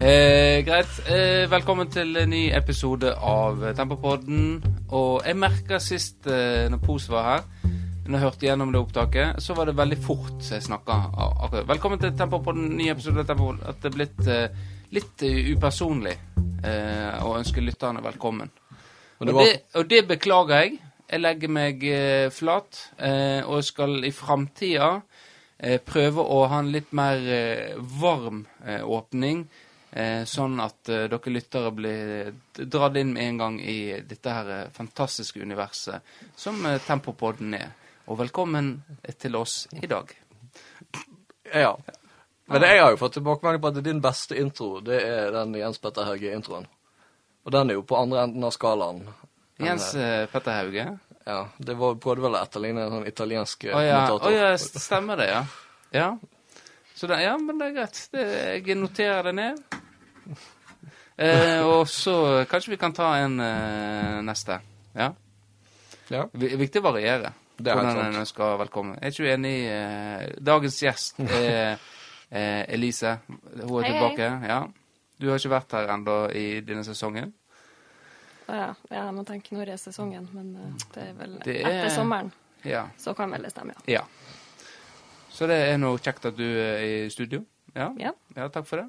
Eh, greit. Eh, velkommen til en ny episode av Tempopodden. Og jeg merka sist eh, når Pos var her, når jeg hørte gjennom det opptaket, så var det veldig fort jeg snakka. Velkommen til Tempopodden, ny episode av Tempopodden. At det er blitt eh, litt eh, upersonlig eh, å ønske lytterne velkommen. Og det var- det, og det beklager jeg. Jeg legger meg eh, flat, og skal i framtida eh, prøve å ha en litt mer varm åpning. Eh, sånn at eh, dere lyttere blir dratt inn med en gang i dette her eh, fantastiske universet som Tempopodden er. Og velkommen til oss i dag. Ja. Men jeg har jo fått tilbakemelding på at din beste intro, det er den Jens Petter Hauge-introen. Og den er jo på andre enden av skalaen. Jens Petter Hauge. Ja, det var, prøvde vel å etterligne en sånn italiensk oh, ja, kommentator. å ja, stemmer det, ja. Ja. Så det, ja, men det er greit. Det, jeg noterer det ned. Eh, og så kanskje vi kan ta en eh, neste. Ja. Ja. V Viktig å variere. Det er hvordan en ønsker velkommen. Er ikke du enig? Eh, dagens gjest er eh, Elise. Hun er Hei, tilbake. Ja. Du har ikke vært her ennå i denne sesongen. Å ja. ja, jeg må tenke når er sesongen, men eh, det er vel Det er- etter sommeren. Ja. Så kan vel det stemme, ja. ja. Så det er noe kjekt at du er i studio. Ja. Ja. ja takk for det.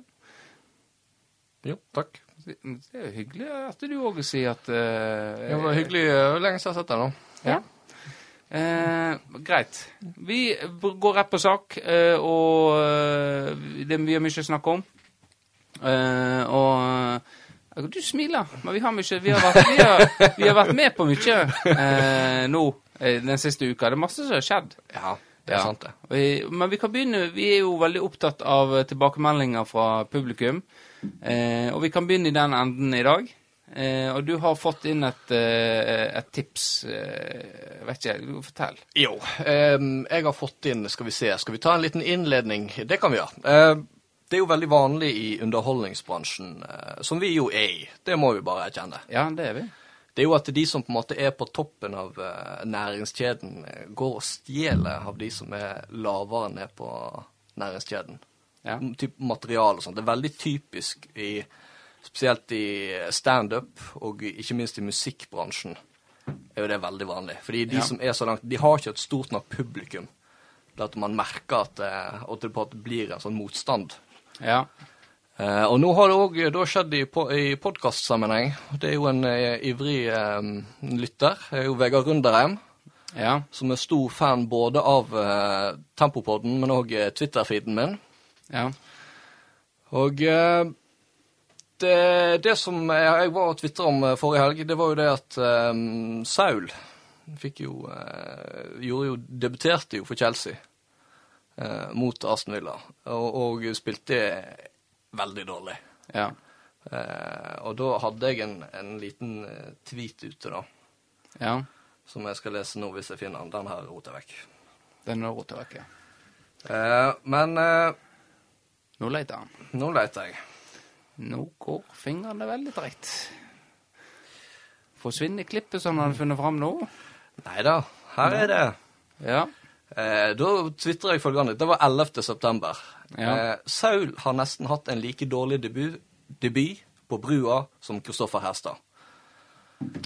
Jo, takk. Det er jo hyggelig at du òg sier at eh, Det var hyggelig. uh, lenge siden jeg har sett deg nå. Ja. Eh, greit. Vi går rett på sak, eh, og eh, det, vi har mye å snakke om. Eh, og Du smiler, men vi har mye Vi har vært, vi har, vi har vært med på mye eh, nå den siste uka. Det er masse som har skjedd. Ja, det er Ja. sant, det. Vi- Men vi kan begynne Vi er jo veldig opptatt av eh, tilbakemeldinger fra publikum. Eh, og vi kan begynne i den enden i dag. Eh, og du har fått inn et, eh, et tips. Eh, vet ikke, fortell. Jo, Eh, jeg har fått inn Skal vi se, skal vi ta en liten innledning? Det kan vi gjøre. Eh, det er jo veldig vanlig i underholdningsbransjen, som vi jo er i. Det må vi bare erkjenne. Ja, det er vi. Det er jo at de som på en måte er på toppen av eh, næringskjeden, eh, går og stjeler av de som er lavere ned på næringskjeden. Ja. Typ materiale og sånt. Det er veldig typisk i Spesielt i standup, og ikke minst i musikkbransjen, er jo det veldig vanlig. Fordi de Ja. som er så langt De har ikke et stort nok publikum til at man merker at det, at det blir en sånn motstand. Ja. Eh, og nå har det òg skjedd i, po i podkastsammenheng. Det er jo en eh, ivrig eh, lytter, det er jo Vegard Runderheim, Ja. som er stor fan både av uh, Tempopodden, men òg eh, Twitter-feeden min. Ja. Og uh, det, det som jeg, jeg var og tvitra om eh, forrige helg, det var jo det at um, Saul fikk jo uh, gjorde jo Debuterte jo for Chelsea eh, mot Aston Villa, og, og spilte veldig dårlig. Ja. Eh, og da hadde jeg en, en liten eh, tweet ute, da, ja. som jeg skal lese nå hvis jeg finner den. Den her roter jeg vekk. Den er rota vekk, ja. Eh, men eh, Nå leter han. nå leter jeg. Nå går fingrene veldig dreit. Forsvinner klippet som han har funnet fram nå? Nei da, her er det. Ja. Eh, da tvitra jeg følgende. Det var 11. september. Ja. Eh, Saul har nesten hatt en like dårlig debut, debut på brua som Kristoffer Herstad.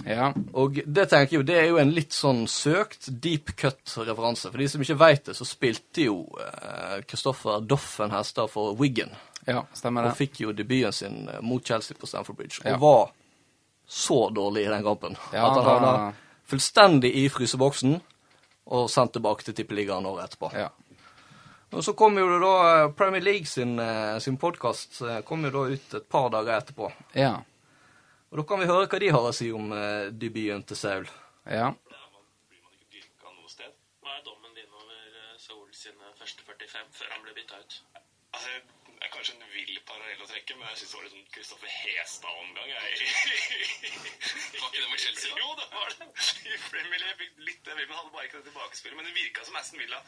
Ja. Og det tenker jeg jo, det er jo en litt sånn søkt deep cut-referanse. For de som ikke veit det, så spilte jo eh, Kristoffer Doffen Herstad for Wiggen. Ja, stemmer Og fikk jo debuten sin eh, mot Chelsea på Stamford Bridge. Og var så dårlig i den kampen Ja, at han havna fullstendig i fryseboksen og sendt tilbake til Tippeligaen året etterpå. Ja. Og så kom jo det da eh, Premier League sin, eh, sin podkast kom jo da ut et par dager etterpå. Ja. Og da kan vi høre hva de har å si om eh, debuten til Saul. Ja. Blir man ikke dyrka noe sted. Hva er dommen din over eh, Saul sine første 45 før han ble bytta ut? Altså, kanskje en vill parallell å trekke, men jeg syns det var litt sånn Kristoffer Hestad-omgang. Var ikke det med Chelsea? Jo, det var det. I Premier League fikk litt det, men hadde bare ikke det tilbakespillet. Men det virka som Aston Villa.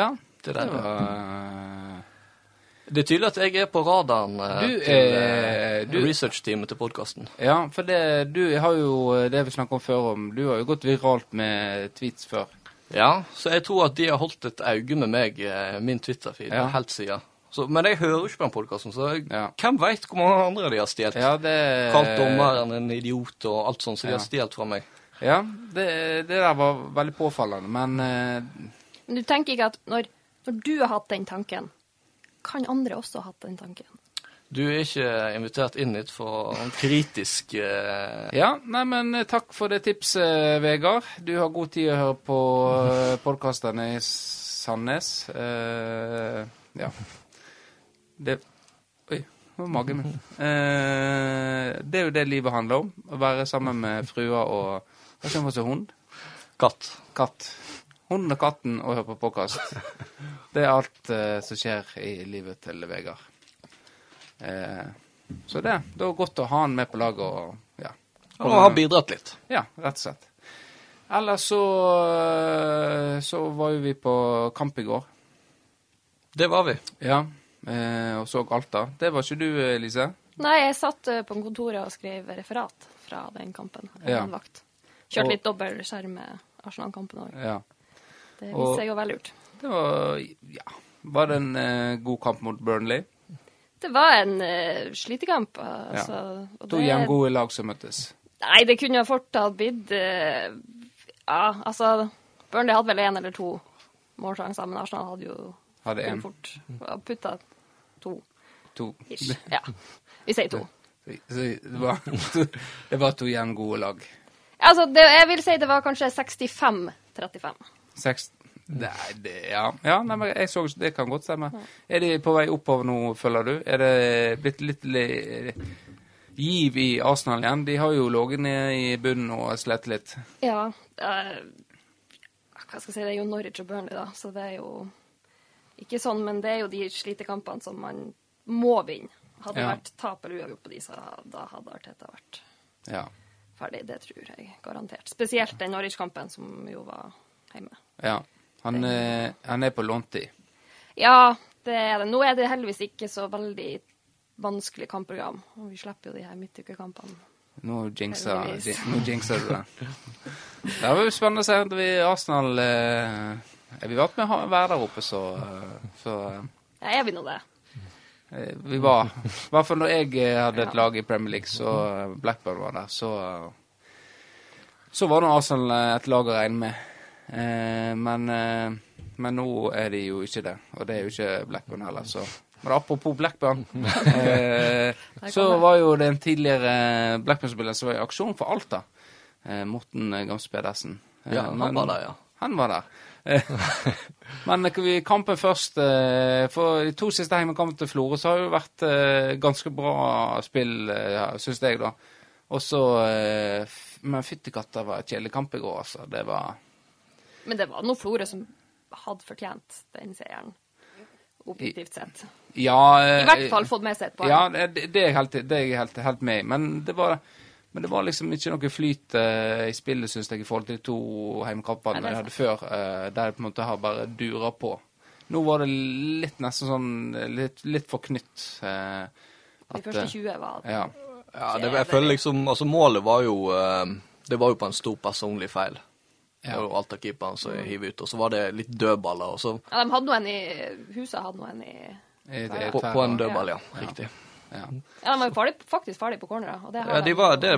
ja. Det Det der, var eh, Det er tydelig at jeg er på radaren eh, Du, til eh, eh, du- research-teamet til podkasten. Ja, for det, du har jo det vi snakket om før om Du har jo gått viralt med tweets før. Ja, så jeg tror at de har holdt et øye med meg, eh, min Twitter-feed, Ja. helt siden. Så, men jeg hører jo ikke på den podkasten, så jeg, Ja. hvem veit hvor mange andre de har stjålet? Ja, det Kalt dommeren en idiot og alt sånt, så de Ja. har stjålet fra meg. Ja, det, det der var veldig påfallende, men uh... Men du tenker ikke at når, når du har hatt den tanken, kan andre også ha hatt den tanken? Du er ikke invitert inn hit for en kritisk uh... Ja, nei, men eh, takk for det tipset, Vegard. Du har god tid å høre på podkastene i Sandnes. Uh, ja. Det Oi, det var magen min. Eh, det er jo det livet handler om. Å være sammen med frua og Hva for seg hund? katt. Katt. Hunden og katten og høre på påkast. Det er alt eh, som skjer i livet til Vegard. Eh, så det. Det var godt å ha han med på laget og ja. Og ha bidratt litt. Ja, rett og slett. Ellers så eh, så var jo vi på kamp i går. Det var vi. Ja. Eh, og så Alta. Det var ikke du, Lise? Nei, jeg satt eh, på kontoret og skrev referat fra den kampen. Ja. vakt. Kjørte litt dobbel skjerm med Arsenal-kampen òg. Ja. Det viste seg å være lurt. Det var Ja. Var det en eh, god kamp mot Burnley? Det var en uh, slitekamp. Altså, ja. To jevngode lag som møttes. Nei, det kunne fort ha blitt eh, Ja, altså Burnley hadde vel én eller to målsjanser, men Arsenal hadde jo Hadde fort putta to to ish. Ja, vi sier to. Så det var, det var to jevngode lag. Altså, det, jeg vil si det var kanskje 65-35. Seks Nei, det Ja, ja nei, men jeg så Det kan godt stemme. Er de på vei oppover nå, føler du? Er det blitt litt li- giv i Arsenal igjen? De har jo ligget nede i bunnen og slitt litt. Ja. eh, hva skal jeg si, det er jo Norwich og Burnley, da, så det er jo ikke sånn, men det er jo de slitekampene som man må vinne. Hadde det Ja. vært tap eller uavgjort på de, så da hadde Arteta vært Ja. ferdig. Det tror jeg garantert. Spesielt den Norwich-kampen, som jo var hjemme. ja. Han, det... han er på låntid. Ja, det er det. Nå er det heldigvis ikke så veldig vanskelig kampprogram. Og vi slipper jo de her midtukekampene. Nå jinxa nå jinxa du det. Det var jo spennende å se vi Arsenal eh, Vi vært med å være der oppe, så, eh, så eh, Ja, er vi nå det? Eh, Vi var I hvert fall når jeg hadde et lag i Premier League, så Blackburn var der, så Så var nå Arsenal et lag å regne med. Eh, men, men nå er de jo ikke det, og det er jo ikke Blackburn heller, så Men apropos Blackburn, eh, så var jo det en tidligere Blackburn-spiller som var i aksjon for Alta. Eh, Morten Gams Pedersen. Ja, han var der, ja. han var der. Eh, Men vi kampen først eh, For de to siste hjemmekampene til Florø så har jo vært eh, ganske bra spill, uh, syns jeg, da. Og så eh, Men fytti katta var et kjedelig kamp i går, altså. Det var Men det var noe Florø som hadde fortjent den seieren, objektivt sett. Ja eh, I hvert fall fått med seg et poeng. Ja, det, det er jeg helt, det helt, helt med i. Men det var men det var liksom ikke noe flyt uh, i spillet, syns jeg, i forhold til de to er jeg hadde før, uh, der jeg på en måte har bare dura på. Nå var det litt nesten sånn litt, litt for knytt. eh, De første eh, 20 var Ja. Ja, det, jeg føler liksom Altså, målet var jo eh, Det var jo på en stor personlig feil. Det var jo Alta-keeperen som hiver ut, og så var det litt dødballer, og så Ja, de hadde noe en i Huset hadde noe en i I- det, på, på en dødball, ja. Ja. Riktig. Ja. Ja, de var jo farlig, faktisk farlige på cornere. Ja, de var, det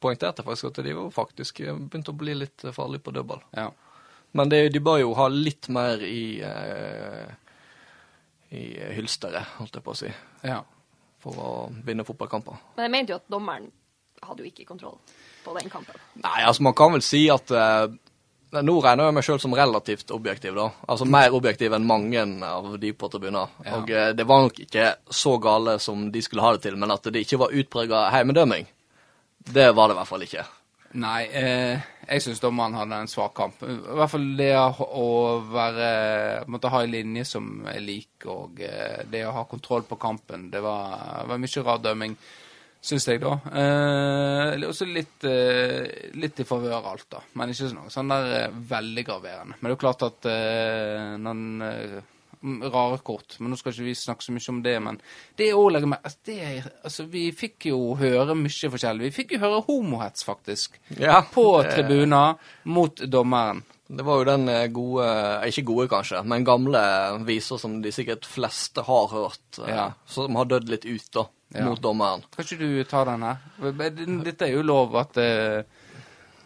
poengterte jeg faktisk at de var faktisk begynte å bli litt eh, farlige på dødball. ja. Men det, de bør jo ha litt mer i eh, i hylsteret, holdt jeg på å si, ja. for å vinne fotballkamper. Men jeg mente jo at dommeren hadde jo ikke kontroll på den kampen. Nei, altså man kan vel si at eh, Nå regner jeg meg sjøl som relativt objektiv, da. Altså mer objektiv enn mange av de på tribunen. Ja. Og eh, det var nok ikke så gale som de skulle ha det til, men at det ikke var utprega heimedømming, det var det i hvert fall ikke. Nei, eh, jeg syns dommeren hadde en svak kamp. I hvert fall det å være Måtte ha en linje som er lik, og eh, det å ha kontroll på kampen. Det var, var mye rar dømming, syns jeg, da. Eh, også litt, eh, litt i favør alt, da. Men ikke sånn, sånn der eh, veldig graverende. Men det er jo klart at eh, noen eh, rare kort. Men nå skal ikke vi snakke så mye om det. Men det å legge meg altså, det, altså, Vi fikk jo høre mye forskjellig. Vi fikk jo høre homohets, faktisk Ja, på tribuner mot dommeren. Det var jo den eh, gode, eh, ikke gode kanskje, men gamle viser som de sikkert fleste har hørt, Ja. som har dødd litt ut da, Ja. mot dommeren. Kan ikke du ta den her? Dette er jo lov at eh,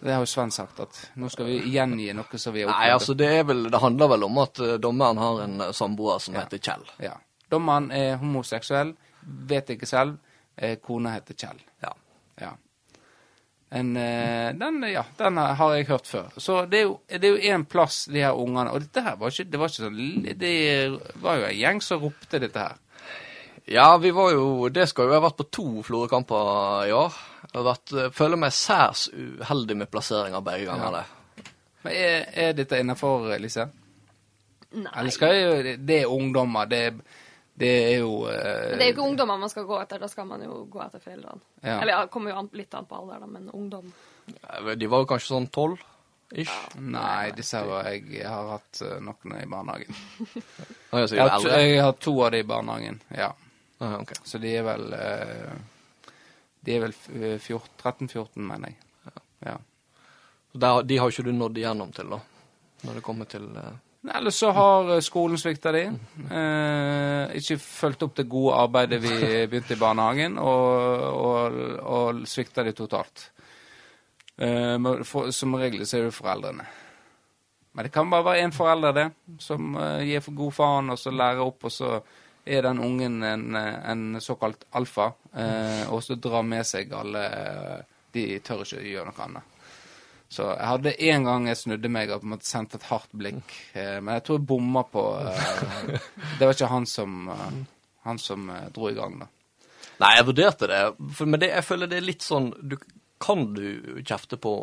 Det har jo Sven sagt, at nå skal vi gjengi noe som vi har Nei, altså det vel, det handler vel om at eh, dommeren har en eh, samboer som heter Kjell. Ja. Dommeren er homoseksuell, vet ikke selv. Kona heter Kjell. Ja. Ja. En, den, ja, den har jeg hørt før. Så det er jo, det er jo én plass, de her ungene Og dette her var ikke, det var ikke sånn Det var jo en gjeng som ropte dette her. Ja, vi var jo Det skal jo ha vært på to Florø-kamper i år. Jeg har vært, eh, føler meg særs uheldig med plasseringa begge ganger. Ja. Men er, er dette innafor, Lise? Nei. Eller skal jeg Det er ungdommer. Det, det er jo uh, Det er jo ikke ungdommer man skal gå etter, da skal man jo gå etter foreldrene. Ja. Eller det kommer jo an, litt an på alder, da, men ungdom. Eh, De var jo kanskje sånn tolv ish. Nei, disse var jeg, jeg har hatt eh, noen i barnehagen. Jeg har, to, jeg har to av de i barnehagen, ja. Ah, okay. Så de er vel eh, De er vel eh, 13-14, mener jeg. Ja. Så Der, de har ikke du nådd igjennom til, da? Når det kommer til eh, Nei, Eller så har eh, skolen svikta de. Eh, ikke fulgt opp det gode arbeidet vi begynte i barnehagen, og, og, og svikta de totalt. Eh, for, som regel så er det foreldrene. Men det kan bare være én forelder, det, som gir for god faen, og så lærer opp, og så er den ungen en, en såkalt alfa, eh, og så drar med seg alle eh, De tør ikke gjøre noe annet. Så jeg hadde en gang jeg snudde meg og på en måte sendte et hardt blikk, eh, men jeg tror jeg bomma på eh, Det var ikke han som, eh, han som eh, dro i gang, da. Nei, jeg vurderte det, for, men det, jeg føler det er litt sånn du, Kan du kjefte på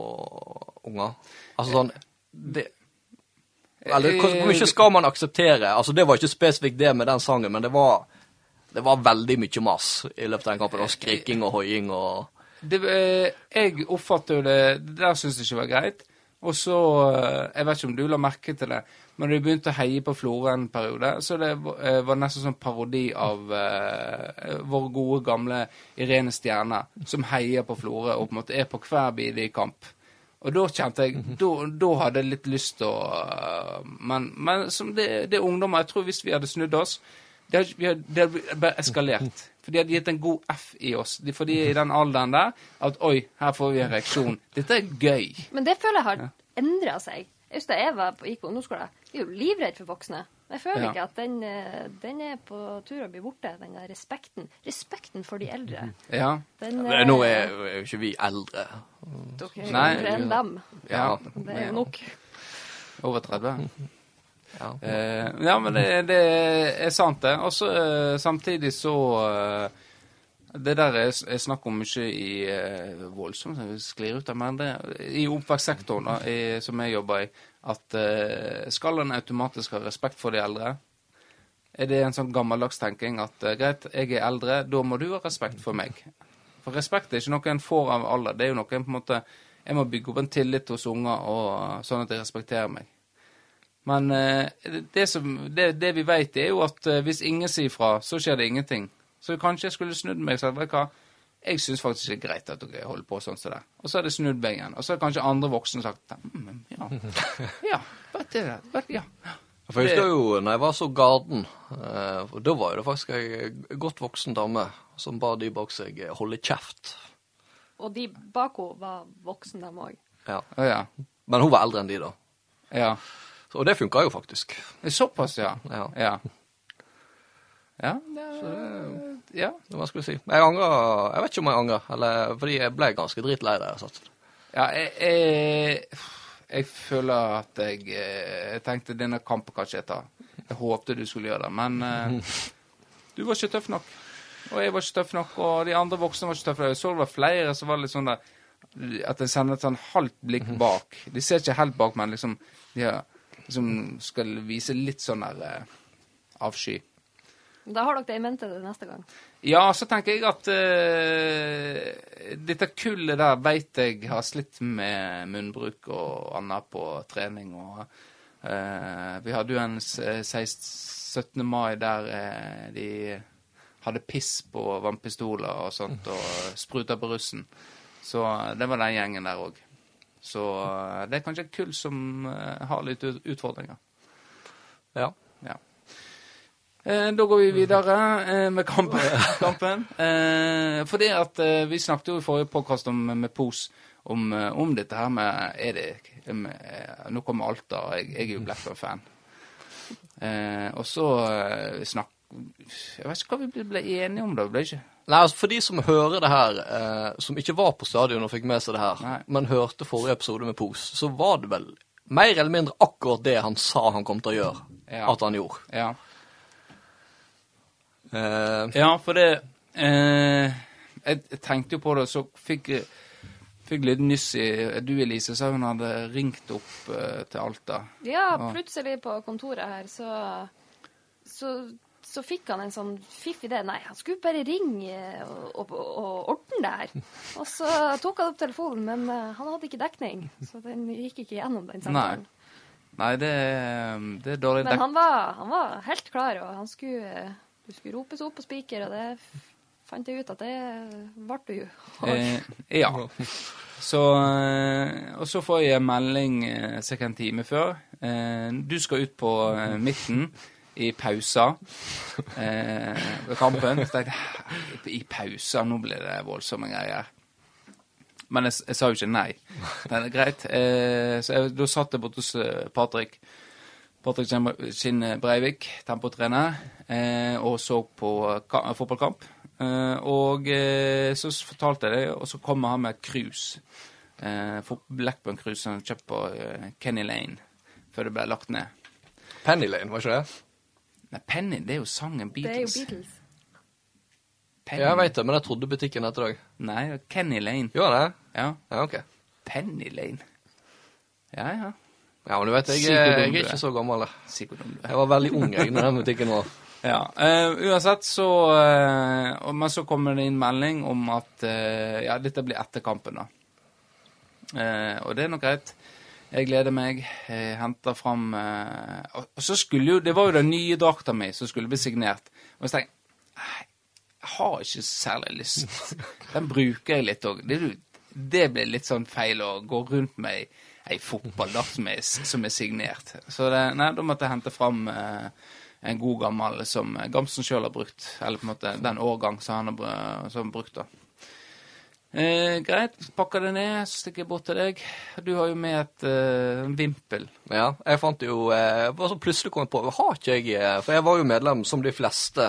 unger? Altså sånn det, Eller hvor, mye skal man akseptere? Altså Det var ikke spesifikt det med den sangen, men det var, det var veldig mye mas i løpet av den kampen. Og skriking og hoiing og det, eh, jeg oppfatter jo det Det der syns jeg ikke var greit. Og så eh, Jeg vet ikke om du la merke til det, men de begynte å heie på Florø en periode, så det eh, var nesten sånn parodi av uh, vår gode, gamle Irene Stjerne, som heier på Florø og på en måte er på hver bidige kamp. Og da kjente jeg Da, da hadde jeg litt lyst til å eh, Men, men som det, det er ungdommer Jeg tror hvis vi hadde snudd oss det hadde, vi bare eskalert. For de hadde gitt en god F i oss. For de er i den alderen der at oi, her får vi en reaksjon. Dette er gøy. Men det føler jeg har endra seg. Jeg husker da jeg var på, gikk på ungdomsskolen. Jeg er jo livredd for voksne. Jeg føler Ja. ikke at den, eh, den er på tur å bli borte, den der respekten. Respekten for de eldre. Ja. Den, ja Nå er jo er ikke vi eldre. dere Nei, eldre enn dem. ja. Det er jo nok. Over 30. Ja. Eh, ja, men det, det er sant, det. Og så eh, samtidig så eh, Det der er, er snakk om mye i eh, voldsomt sklir ut av, men det, i oppvekstsektoren da, som jeg jobber i, at eh, skal en automatisk ha respekt for de eldre? Er det en sånn gammeldags tenking at eh, greit, jeg er eldre, da må du ha respekt for meg? For respekt er ikke noe en får av alder, det er jo noe en på en måte Jeg må bygge opp en tillit hos unger, og, sånn at de respekterer meg. Men eh, det, som, det, det vi vet, er jo at eh, hvis ingen sier fra, så skjer det ingenting. Så kanskje jeg skulle snudd meg og sagt vet du hva, jeg syns faktisk det er greit at dere holder på sånn som det. Og så hadde jeg snudd meg igjen. Og så hadde kanskje andre voksne sagt mm, ja, ja, vet du det, vet, ja. For jeg husker jo når jeg var så garden, eh, da var jo det faktisk ei godt voksen dame som ba de bak seg holde kjeft. Og de bak henne var voksen, dem òg. Ja. Ja. Men hun var eldre enn de, da. Ja. Så, og det funka jo faktisk. Såpass, ja. Ja. Ja. Ja, det er, ja. Hva vanskelig å si. Jeg angrer Jeg vet ikke om jeg angrer, eller fordi jeg ble ganske dritlei da jeg satt. ja jeg, jeg, jeg føler at jeg eh, Jeg tenkte denne kampen kan ikke jeg ta. Jeg håpte du skulle gjøre det, men eh, du var ikke tøff nok. Og jeg var ikke tøff nok, og de andre voksne var ikke tøffe. Jeg så det var flere som var litt sånn der At en sender et sånn halvt blikk bak. De ser ikke helt bak, men liksom de har, liksom skal vise litt sånn der eh, avsky. Da har dere det i mente det neste gang. Ja, så tenker jeg at uh, dette kullet der veit jeg har slitt med munnbruk og annet på trening. og uh, Vi hadde jo en 16 17. mai der uh, de hadde piss på vannpistoler og sånt, og spruta på russen. Så det var den gjengen der òg. Så eh, det er kanskje et kull som eh, har litt utfordringer. Ja. Eh, Da går vi videre eh, med kampen. kampen. Eh, fordi at vi snakket jo i forrige podkast med Pos om, om dette her med Er det Nå kommer Alta, jeg, jeg er jo Blackburn-fan. Eh, og så snakk... Jeg vet ikke hva vi ble, ble enige om, da. Ble ikke Nei, altså For de som hører det her, eh, som ikke var på stadion og fikk med seg det her, Nei. men hørte forrige episode med Pos, så var det vel mer eller mindre akkurat det han sa han kom til å gjøre, Ja. at han gjorde. Ja. Eh, Ja, for det uh, jeg, jeg tenkte jo på det, så fikk jeg fikk litt nyss i Du, Elise, sa hun hadde ringt opp uh, til Alta. Ja, Ja. plutselig på kontoret her, så, så, så fikk han en sånn fiff idé. Nei, han skulle bare ringe og, og, og ordne det her. Og så tok han opp telefonen, men eh, han hadde ikke dekning, så den gikk ikke gjennom den samtalen. Nei, det, det er dårlig Men dekk. han var, han var helt klar, og han skulle, du skulle ropes opp på spiker, og det fant jeg ut at det ble du jo. Eh, ja. Så, eh, og så får jeg melding eh, ca. en time før. Eh, du skal ut på midten i pausa ved kampen. Så tenkte jeg i pausa, nå blir det voldsomme greier. Men jeg, jeg sa jo ikke nei. Men greit. Så jeg, da satt jeg borte hos Patrick. Patrick Kinn- Kinn Breivik, tempotrener, eh, og så på fotballkamp. Eh, og eh, så fortalte jeg det, og så kommer han med cruise. Eh, Blackburn-cruise som han kjøpt på eh, Kenny Lane før det ble lagt ned. Penny Lane, var ikke det? Nei, Penny, det er jo sangen Beatles. Det er jo Beatles. Penny. Ja, jeg vet det, men jeg trodde butikken het det. Nei, Kenny Lane. Gjør det? Ja. Ja, ok. Penny Lane. Ja, ja. Ja, men du vet, jeg, er- jeg er ikke så gammel. jeg. Var veldig ung jeg, når den butikken var. Ja, uh, uansett så uh, Men så kommer det inn melding om at uh, Ja, dette blir etter kampen, da. Eh, og det er nok greit. Jeg gleder meg. Jeg henter fram eh, og, så skulle jo Det var jo den nye drakta mi som skulle bli signert. Og så tenkte jeg Jeg har ikke særlig lyst. Den bruker jeg litt òg. Det, det blir litt sånn feil å gå rundt med ei- fotball da, som, er- som er signert. Så det, nei, da måtte jeg hente fram eh, en god gammel som Gamsen sjøl har brukt. Eller på en måte den årgang som han har, som brukt. da. Eh, greit, pakker det ned, så stikker jeg bort til deg. Du har jo med et eh, vimpel. Ja, jeg fant jo eh, så Plutselig kom jeg på Har ikke jeg eh, For jeg var jo medlem, som de fleste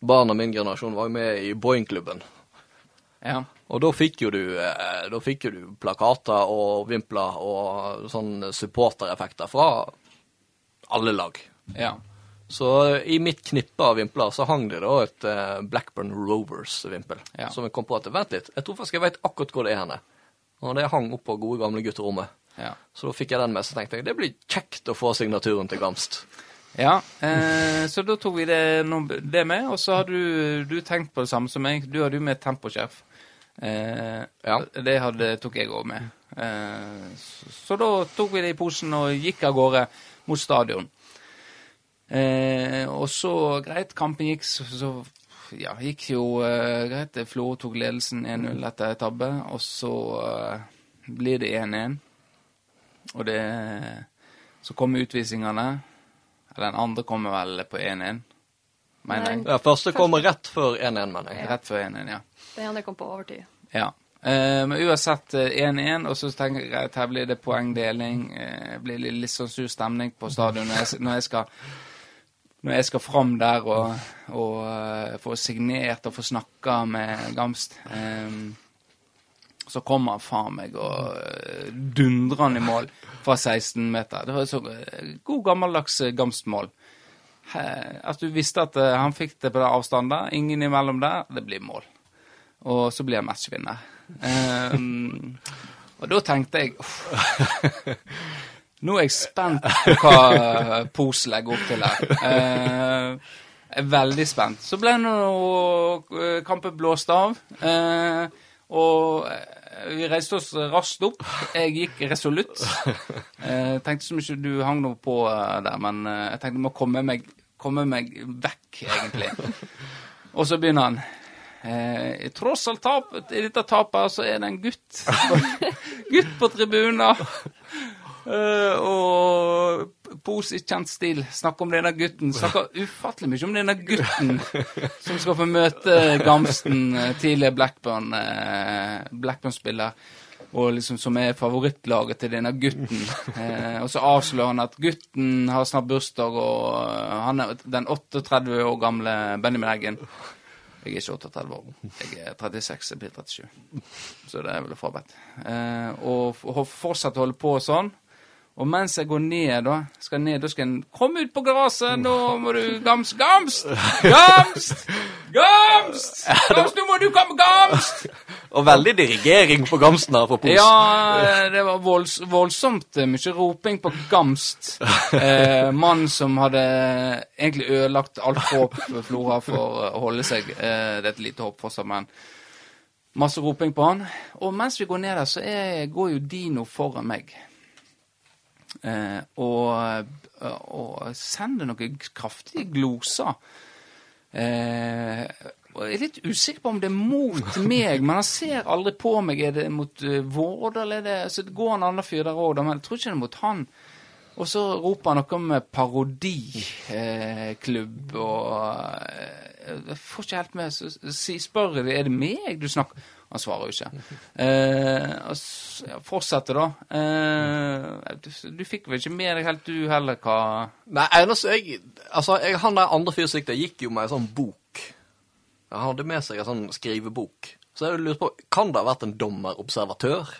barn av min generasjon, var jo med i Boeing-klubben. Ja. Og da fikk jo du eh, Da fikk jo du plakater og vimpler og sånn supportereffekter fra alle lag. ja. Så i mitt knippe av vimpler så hang det da et eh, Blackburn Rovers-vimpel. Ja. Som jeg kom på at Vent litt, jeg tror faktisk jeg vet akkurat hvor det er henne. Og det hang opp på gode gamle gutterommet. Ja. Så da fikk jeg den med, så tenkte jeg det blir kjekt å få signaturen til Gamst. Ja, eh, så da tok vi det, det med, og så har du, du tenkt på det samme som meg. Du hadde jo med temposkjerf. Eh, Ja. Det hadde, tok jeg òg med. Eh, så, så da tok vi det i posen og gikk av gårde mot stadion. Eh, og så, greit, kampen gikk, så, så ja, gikk jo eh, greit. Florø tok ledelsen 1-0 etter tabbe, og så eh, blir det 1-1. Og det Så kommer utvisningene. Eller den andre kommer vel på 1-1, mener jeg. Ja, første kommer rett før 1-1, mener jeg. Rett før 1-1, ja. Den andre kom på overtid. ja. Eh, men uansett eh, 1-1, og så tenker jeg at her blir det poengdeling. Eh, blir litt, sånn sur stemning på stadion når når jeg skal når jeg skal fram der og, og eh, få signert og få snakka med Gamst. Eh, så kommer han faen meg og dundrer han i mål fra 16 meter. Det var så eh, god gammeldags eh, Gamst-mål. At du visste at eh, han fikk det på den avstanden ingen imellom der, det blir mål. Og så blir jeg matchvinner. Um, og da tenkte jeg uff, Nå er jeg spent på hva Pos legger opp til her. Uh, jeg er veldig spent. Så ble nå eh, kampen blåst av. eh, og vi reiste oss raskt opp. Jeg gikk resolutt. Eh, tenkte som ikke du hang noe på eh, der, men eh, jeg tenkte jeg må komme meg, komme meg vekk, egentlig. Og så begynner han. Eh, tross alt tap, i dette tapet så er det en gutt. gutt på tribunen. Eh, og Pos i kjent stil snakker om denne gutten. Snakker ufattelig mye om denne gutten som skal få møte Gamsten, eh, tidligere Blackburn, eh, Blackburn-spiller. Og liksom som er favorittlaget til denne gutten. Eh, og så avslører han at gutten har snart bursdag, og han er den 38 år gamle Benjamin Eggen. Jeg er ikke 38 år. Jeg er 36, jeg blir 37. Så det er vel forberedt. Eh, og fortsette fortsatt holde på sånn. Og mens jeg går ned, da skal ned, da skal en komme ut på gresset. Nå må du Gamst! Gamst! Gamst! Gamst! Gamst, nå må du komme! Gamst! Og veldig dirigering på Gamsten her fra Pos. Ja, det var volds, voldsomt mye roping på Gamst. Eh, mann som hadde egentlig ødelagt alt håp for Flora for å holde seg. Eh, det er et lite håp fortsatt, men masse roping på han. Og mens vi går ned der, så er, går jo Dino foran meg. Eh, og, og sender noen kraftige gloser. Eh, jeg er litt usikker på om det er mot meg, men han ser aldri på meg. Er det mot uh, Vårdal? Er det Så det går en annen fyr der òg, men jeg tror ikke det er mot han. Og så roper han noe om eh, parodiklubb eh, og eh, Jeg får ikke helt med. Så så spør jeg er det meg du snakker Han svarer jo ikke. Eh, s- da. Eh, du, du fikk vel ikke med deg helt, du heller, hva Nei, eneste jeg Altså, jeg, han der andre fyren som gikk jo med ei sånn bok. Han hadde med seg en sånn skrivebok. Så jeg lurer på, kan det ha vært en dommerobservatør?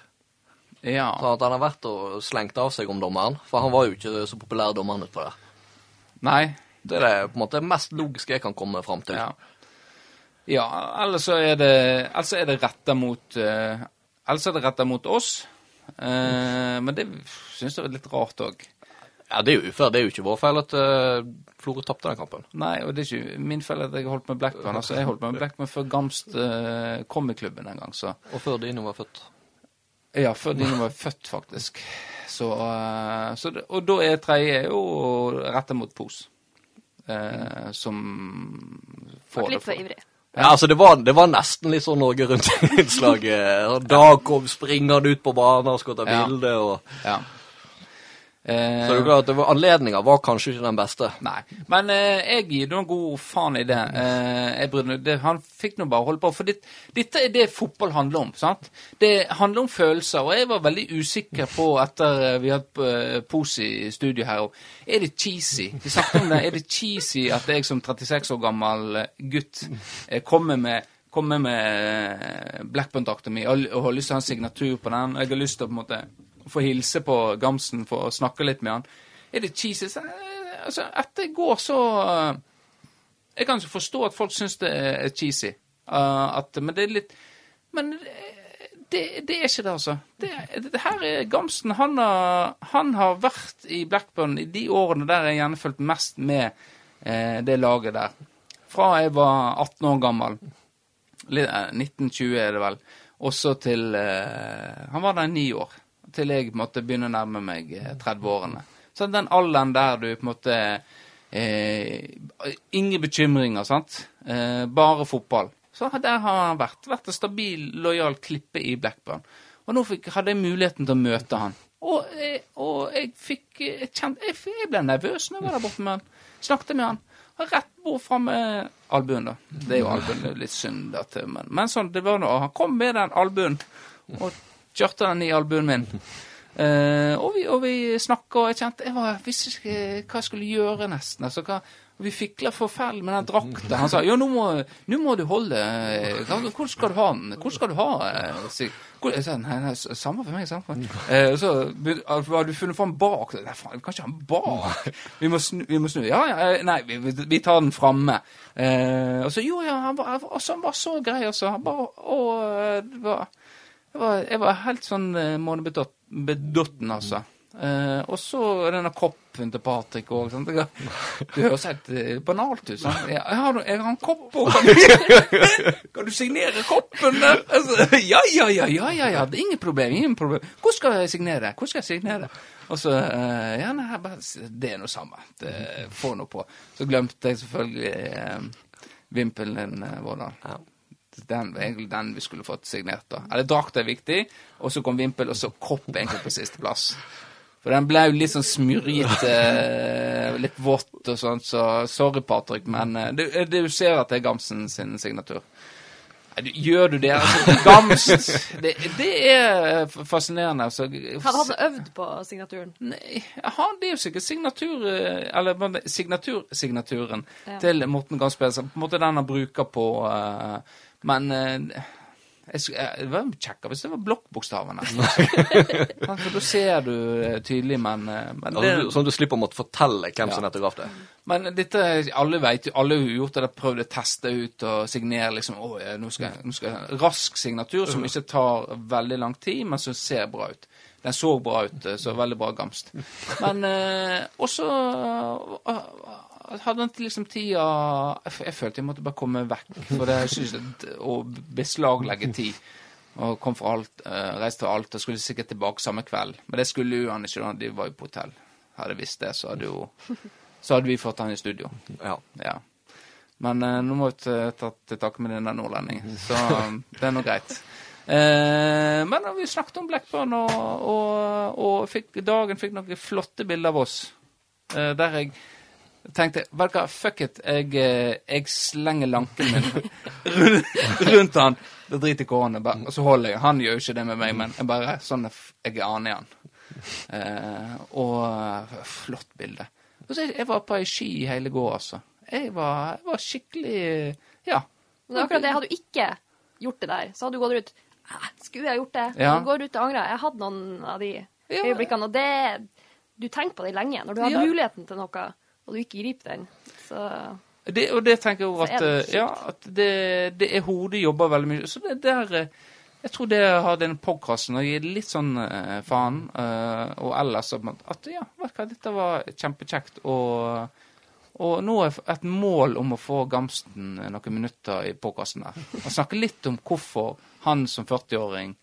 Ja. Sånn at han har vært og slengt av seg om dommeren? For han var jo ikke så populær dommeren utpå der. Nei. Det er det på en måte mest logiske jeg kan komme fram til. Ja. Ja, eller så er det Ellers er det retta mot uh, Ellers er det retta mot oss. Uh, men det syns jeg er litt rart òg. Ja, det er jo ufair. Det er jo ikke vår feil at uh, Florø tapte den kampen. Nei, og det er ikke min feil at jeg holdt med Blackburn. Altså, jeg holdt med Blackburn før Gamst uh, kom i klubben en gang, så Og før Dino var født. Ja, før Dino var født, faktisk. Så, uh, så det, Og da er tredje jo retta mot Pos. Uh, som får det litt for ivrig. Ja, altså det var, det var nesten litt sånn Norge Rundt-innslaget. Dag kom springende ut på banen og skulle ta Ja. bilde. Og... Ja. Eh, Så det er klart at det var, anledninga var kanskje ikke den beste. Nei. Men eh, jeg gir noen god faen i det. Eh, brydde det. Han fikk nå bare holde på. For dit, dette er det fotball handler om. sant? Det handler om følelser. Og jeg var veldig usikker på, etter eh, vi hadde uh, Pos i studio her og Er det cheesy? Vi snakket om det. Er det cheesy at jeg som 36 år gammel eh, gutt eh, kommer med kommer med eh, Blackburn-drakta mi og, og har lyst til å ha en signatur på den. og Jeg har lyst til å på en måte få hilse på Gamsen for å snakke litt med han. Er det cheesy? Eh, altså, etter i går så eh, Jeg kan ikke forstå at folk syns det er cheesy. Uh, at, men det er litt Men det, det er ikke det, altså. Det, det her er Gamsten. Han har, han har vært i Blackburn i de årene der jeg gjerne fulgte mest med eh, det laget der. Fra jeg var 18 år gammel. Litt, eh, 1920 er det vel. Også til eh, Han var der i ni år. Til jeg på en måte begynner å nærme meg eh, 30-årene. Så den alderen der du på en måte eh, Ingen bekymringer, sant. Eh, bare fotball. Så der har han vært. Vært en stabil, lojal klippe i Blackburn. Og nå fikk, hadde jeg muligheten til å møte han. Og, eh, og jeg fikk jeg, kjent jeg, jeg ble nervøs når jeg var der borte med han. Snakket med han. Og rett bort fram med albuen, da. Det er jo albuen litt synd, da, men, men sånn, det var noe. Han kom med den albuen og kjørte den i albuen min. Uh, og vi, og vi snakka, og jeg kjente Jeg var, visste ikke hva jeg skulle gjøre, nesten. Altså, hva, vi fikla forferdelig med den drakta. Han sa jo, nå må, nå må du holde eh, Hvor skal du ha den? Hvor skal du ha eh, hvor, jeg sa, nei, nei, samme for meg. Samme for meg. Eh, så har du funnet fram bak. Nei, faen, vi kan ikke ha den bak. Vi må snu. Vi må snu. Ja, ja, nei, vi, vi- tar den framme. Eh, og så jo, ja, han var, altså, han var så grei, altså. Han bare, å, det var, jeg var, jeg var helt sånn uh, månebedotten, altså. Uh, og så denne koppen til Patrick òg. Det høres helt uh, banalt ut. Sånn. Jeg, har, jeg har en kopp òg. Kan, du- kan du signere koppen? Altså, ja, ja, ja, ja, ja, ja. Ingen problem. ingen problem. Hvor skal jeg signere? Hvor skal jeg signere? Og så uh, Ja, nei, bare, det er noe samme. Det, få noe på. Så glemte jeg selvfølgelig uh, vimpelen din, eh, Vårdal. Ja. var den, egentlig den vi skulle fått signert. da. Eller drakt er viktig, og så kom vimpel, og så kopp egentlig på sisteplass. For den ble jo litt sånn smyrete, eh, litt vått og sånt, så sorry, Patrick, men eh, du, du ser at det er Gamsen sin signatur. Gjør du det? Altså, Gamst det, det er fascinerende. Altså. Hadde han øvd på signaturen? Nei, han, det er jo sikkert signatur eh, Eller men signatur-signaturen Ja. til Morten Gamsberg. så På en måte den han bruker på eh, Men eh, jeg, eh, det var kjekkere hvis det var blokkbokstavene. Ja, For da ser du eh, tydelig, men, eh, men det, Sånn sånn at du slipper å måtte fortelle hvem som nettopp det. men dette, alle vet jo, alle har gjort det, prøvd å teste ut og signere liksom, å, ja, nå skal, jeg- nå skal jeg Rask signatur som ikke tar veldig lang tid, men som ser bra ut. Den så bra ut, så veldig bra gamst. Men eh, også hadde han ikke liksom tida jeg, jeg følte jeg måtte bare komme vekk, for det jeg synes å beslaglegge tid. Og kom fra alt, uh, reiste til alt og skulle sikkert tilbake samme kveld. Men det skulle jo han ikke, de var jo på hotell. Hadde jeg visst det, så hadde jo så hadde vi fått han i studio. Ja. Ja. Men uh, nå må vi ta til takke med den der nordlendingen, så um, det er nå greit. Uh, men vi snakket om Blackburn, og, og, og fikk, dagen fikk noen flotte bilder av oss. der jeg tenkte Vet du fuck it. Jeg, eh, jeg slenger lanken min rundt, han. Det driter kårene. Og så holder jeg. Han gjør jo ikke det med meg, men jeg bare sånn jeg er aner han. Eh, og eh, flott bilde. Og så jeg, jeg var på ei ski i hele går, altså. Jeg var, jeg var skikkelig Ja. Men det er akkurat det. Hadde du ikke gjort det der, så hadde du gått ut «Ah, Skulle jeg gjort det? Ja. Du går ut og angrer. Jeg hadde noen av de øyeblikkene, og det Du tenker på det lenge. Når du har Ja. muligheten til noe, og du ikke griper den, så Det, og det tenker jeg jo at, det eh, ja, at det, det er hodet jobber veldig mye. Så det der eh, Jeg tror det har den podkasten og gitt litt sånn eh, faen. eh, og ellers at, ja, vet hva, dette var kjempekjekt. Og, og nå er et mål om å få Gamsten noen minutter i podkasten der. Og snakke litt om hvorfor han som 40-åring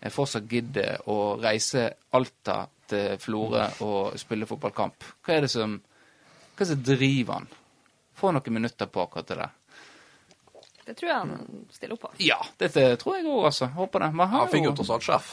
eh, fortsatt gidder å reise Alta til Florø og spille fotballkamp. Hva er det som, hva er det som driver han? Få noen minutter på akkurat det der. det tror jeg han stiller opp på. Ja, dette tror jeg òg, altså. Håper det. Men Han fikk jo tross alt sjef.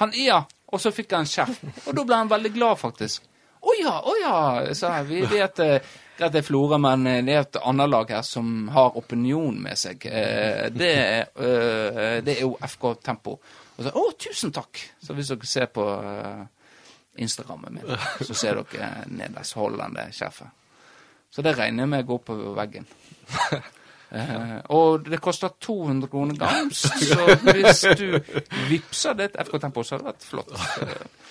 Han, ja, og så fikk han sjef. Og da ble han veldig glad, faktisk. Å ja, å ja, sa jeg. Vi vet eh, greit det er Florø, men det er et annet lag her som har opinion med seg. Eh, Det er, eh, det er jo FK Tempo. Og så, å, tusen takk! Så hvis dere ser på Instagrammen min, så ser dere nederst holdende sjefet. Så det regner jeg med går på veggen. Uh, og det koster 200 kroner gams, så hvis du vippser det til FK Tempo, så hadde det vært flott.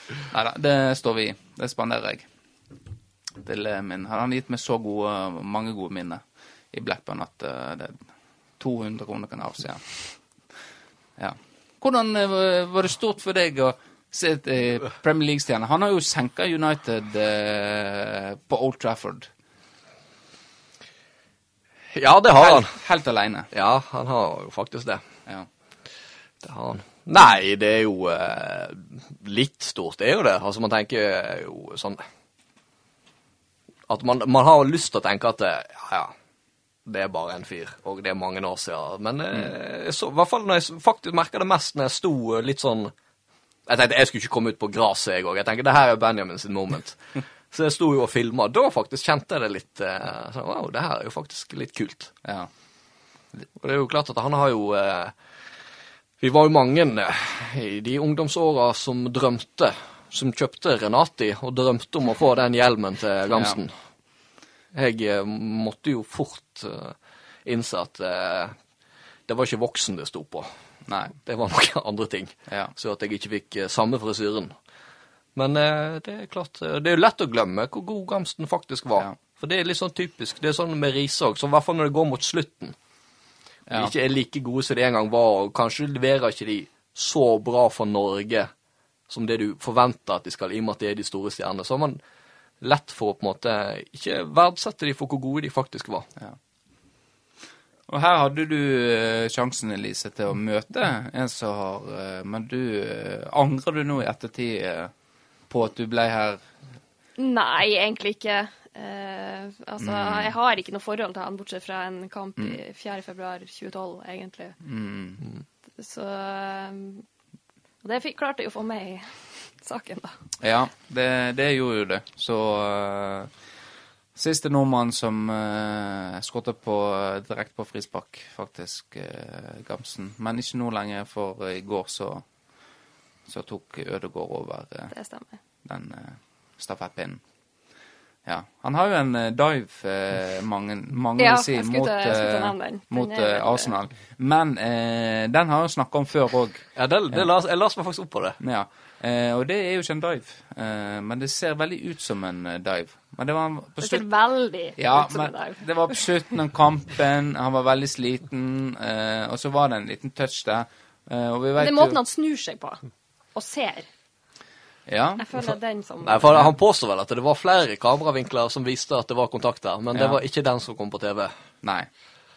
Uh, Nei da, det står vi i. Det spanderer jeg. Til eh, min. Han har gitt meg så gode, mange gode minner i Blackburn at uh, det 200 kroner kan jeg avse. Ja. Hvordan var det stort for deg å Premier League-stjerne? Han har jo senka United eh, på Old Trafford. Ja, det har han. Helt, helt aleine. Ja, han har jo faktisk det. Ja. Det har han. Nei, det er jo eh, litt stort, det er jo det. Altså, man tenker jo sånn At man, man har lyst til å tenke at eh, ja, ja, det er bare en fyr, og det er mange år siden. Men eh, så, i hvert fall når jeg faktisk merka det mest når jeg sto eh, litt sånn Jeg tenkte jeg skulle ikke komme ut på gresset, jeg òg. Jeg tenkte det her er Benjamin sin moment. Så jeg sto jo og filma. Da faktisk kjente jeg det litt eh, sånn, Wow, det her er jo faktisk litt kult. ja. Og det er jo klart at han har jo eh, Vi var jo mange eh, i de ungdomsåra som drømte, som kjøpte Renati og drømte om å få den hjelmen til Gamsten. Jeg eh, måtte jo fort innse at det var ikke voksen det sto på. Nei. Det var noen andre ting. Ja. Så at jeg ikke fikk eh, samme frisyren. Men eh, det er klart, eh, det er jo lett å glemme hvor god Gamsten faktisk var. Ja. For det er litt sånn typisk. Det er sånn med Riise òg, så i hvert fall når det går mot slutten Ja. de ikke er like gode som de en gang var, og kanskje leverer ikke de så bra for Norge som det du forventer at de skal, i og med at de er de store stjernene. Så har man lett for å på en måte ikke verdsette de for hvor gode de faktisk var. Og her hadde du eh, sjansen, Elise, til å møte en som har eh, Men du eh, angrer du nå i ettertid på at du ble her Nei, egentlig ikke. Eh, altså, Mm. jeg har ikke noe forhold til han, bortsett fra en kamp i 4. februar 2012, egentlig. Mm. Så eh, Og det fikk, klarte jeg å få med i saken, da. Ja, det, det gjorde jo det. Så uh, Siste nordmann som uh, skåret uh, direkte på frispark, faktisk, uh, Gamsen. Men ikke nå lenger, for uh, i går så, så tok Ødegaard over uh, Det stemmer. den uh, stafettpinnen. Ja. Han har jo en dive, mange, mange Ja, vil si, mot, den. Mot Arsenal. Men uh, den har jeg jo snakka om før òg. Ja, det, det las, jeg las meg faktisk opp på det. Ja, eh, og det er jo ikke en dive. Eh, men det ser veldig ut som en eh, dive. Men det var på Det ser slutt... veldig Ja, ut som en dive. det var på slutten av kampen. Han var veldig sliten, eh, og så var det en liten touch der. Eh, og vi vet Det er måten han snur seg på, og ser. Ja, Jeg føler den som Nei, for Han påstår vel at det var flere kameravinkler som viste at det var kontakt der, men det Ja. var ikke den som kom på TV. nei.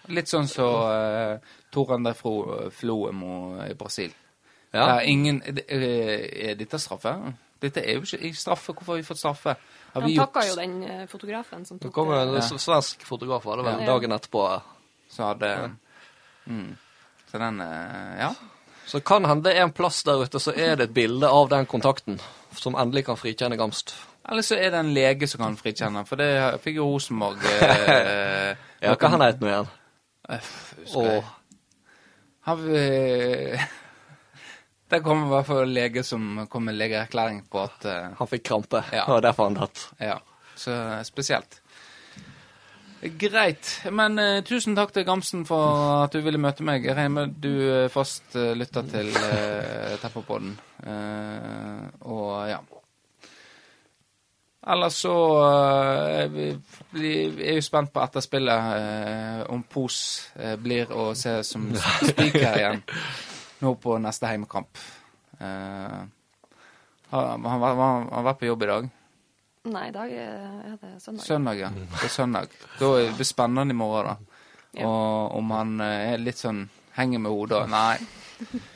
Litt sånn som uh, Tor André Flo, Floemo i Brasil. Ja. Der ingen eh, Er dette straffe? Dette er jo ikke straffe. Hvorfor har vi fått straffe? Har Han vi takka jo den eh, fotografen som Det tok kom en det. svensk fotograf, var det vel, Ja. dagen etterpå. Så hadde mm. Så den eh, Ja. Så kan hende en plass der ute så er det et bilde av den kontakten som endelig kan frikjenne Gamst. Eller så er det en lege som kan frikjenne, for det fikk jo Rosenborg eh, Ja, hva han het nå igjen? husker jeg. Har vi Der kommer i hvert fall lege som kom med legeerklæring på at uh, han fikk krampe. Ja. Det var derfor han datt. Ja, så spesielt. Greit. Men uh, tusen takk til Gamsen for at du ville møte meg. Jeg regner med du eh, fast uh, lytter til uh, Tepperpodden. Eh, og ja. Ellers så uh, vi, vi er jo spent på etterspillet, eh, om Pos eh, blir å se som spiker igjen nå på neste heimekamp. Uh, har han, han, han var vært på jobb i dag? Nei, i dag er det søndag. Søndag, ja. Det er søndag. Da blir det spennende i morgen, da. Ja. Og om han eh, er litt sånn henger med hodet Nei.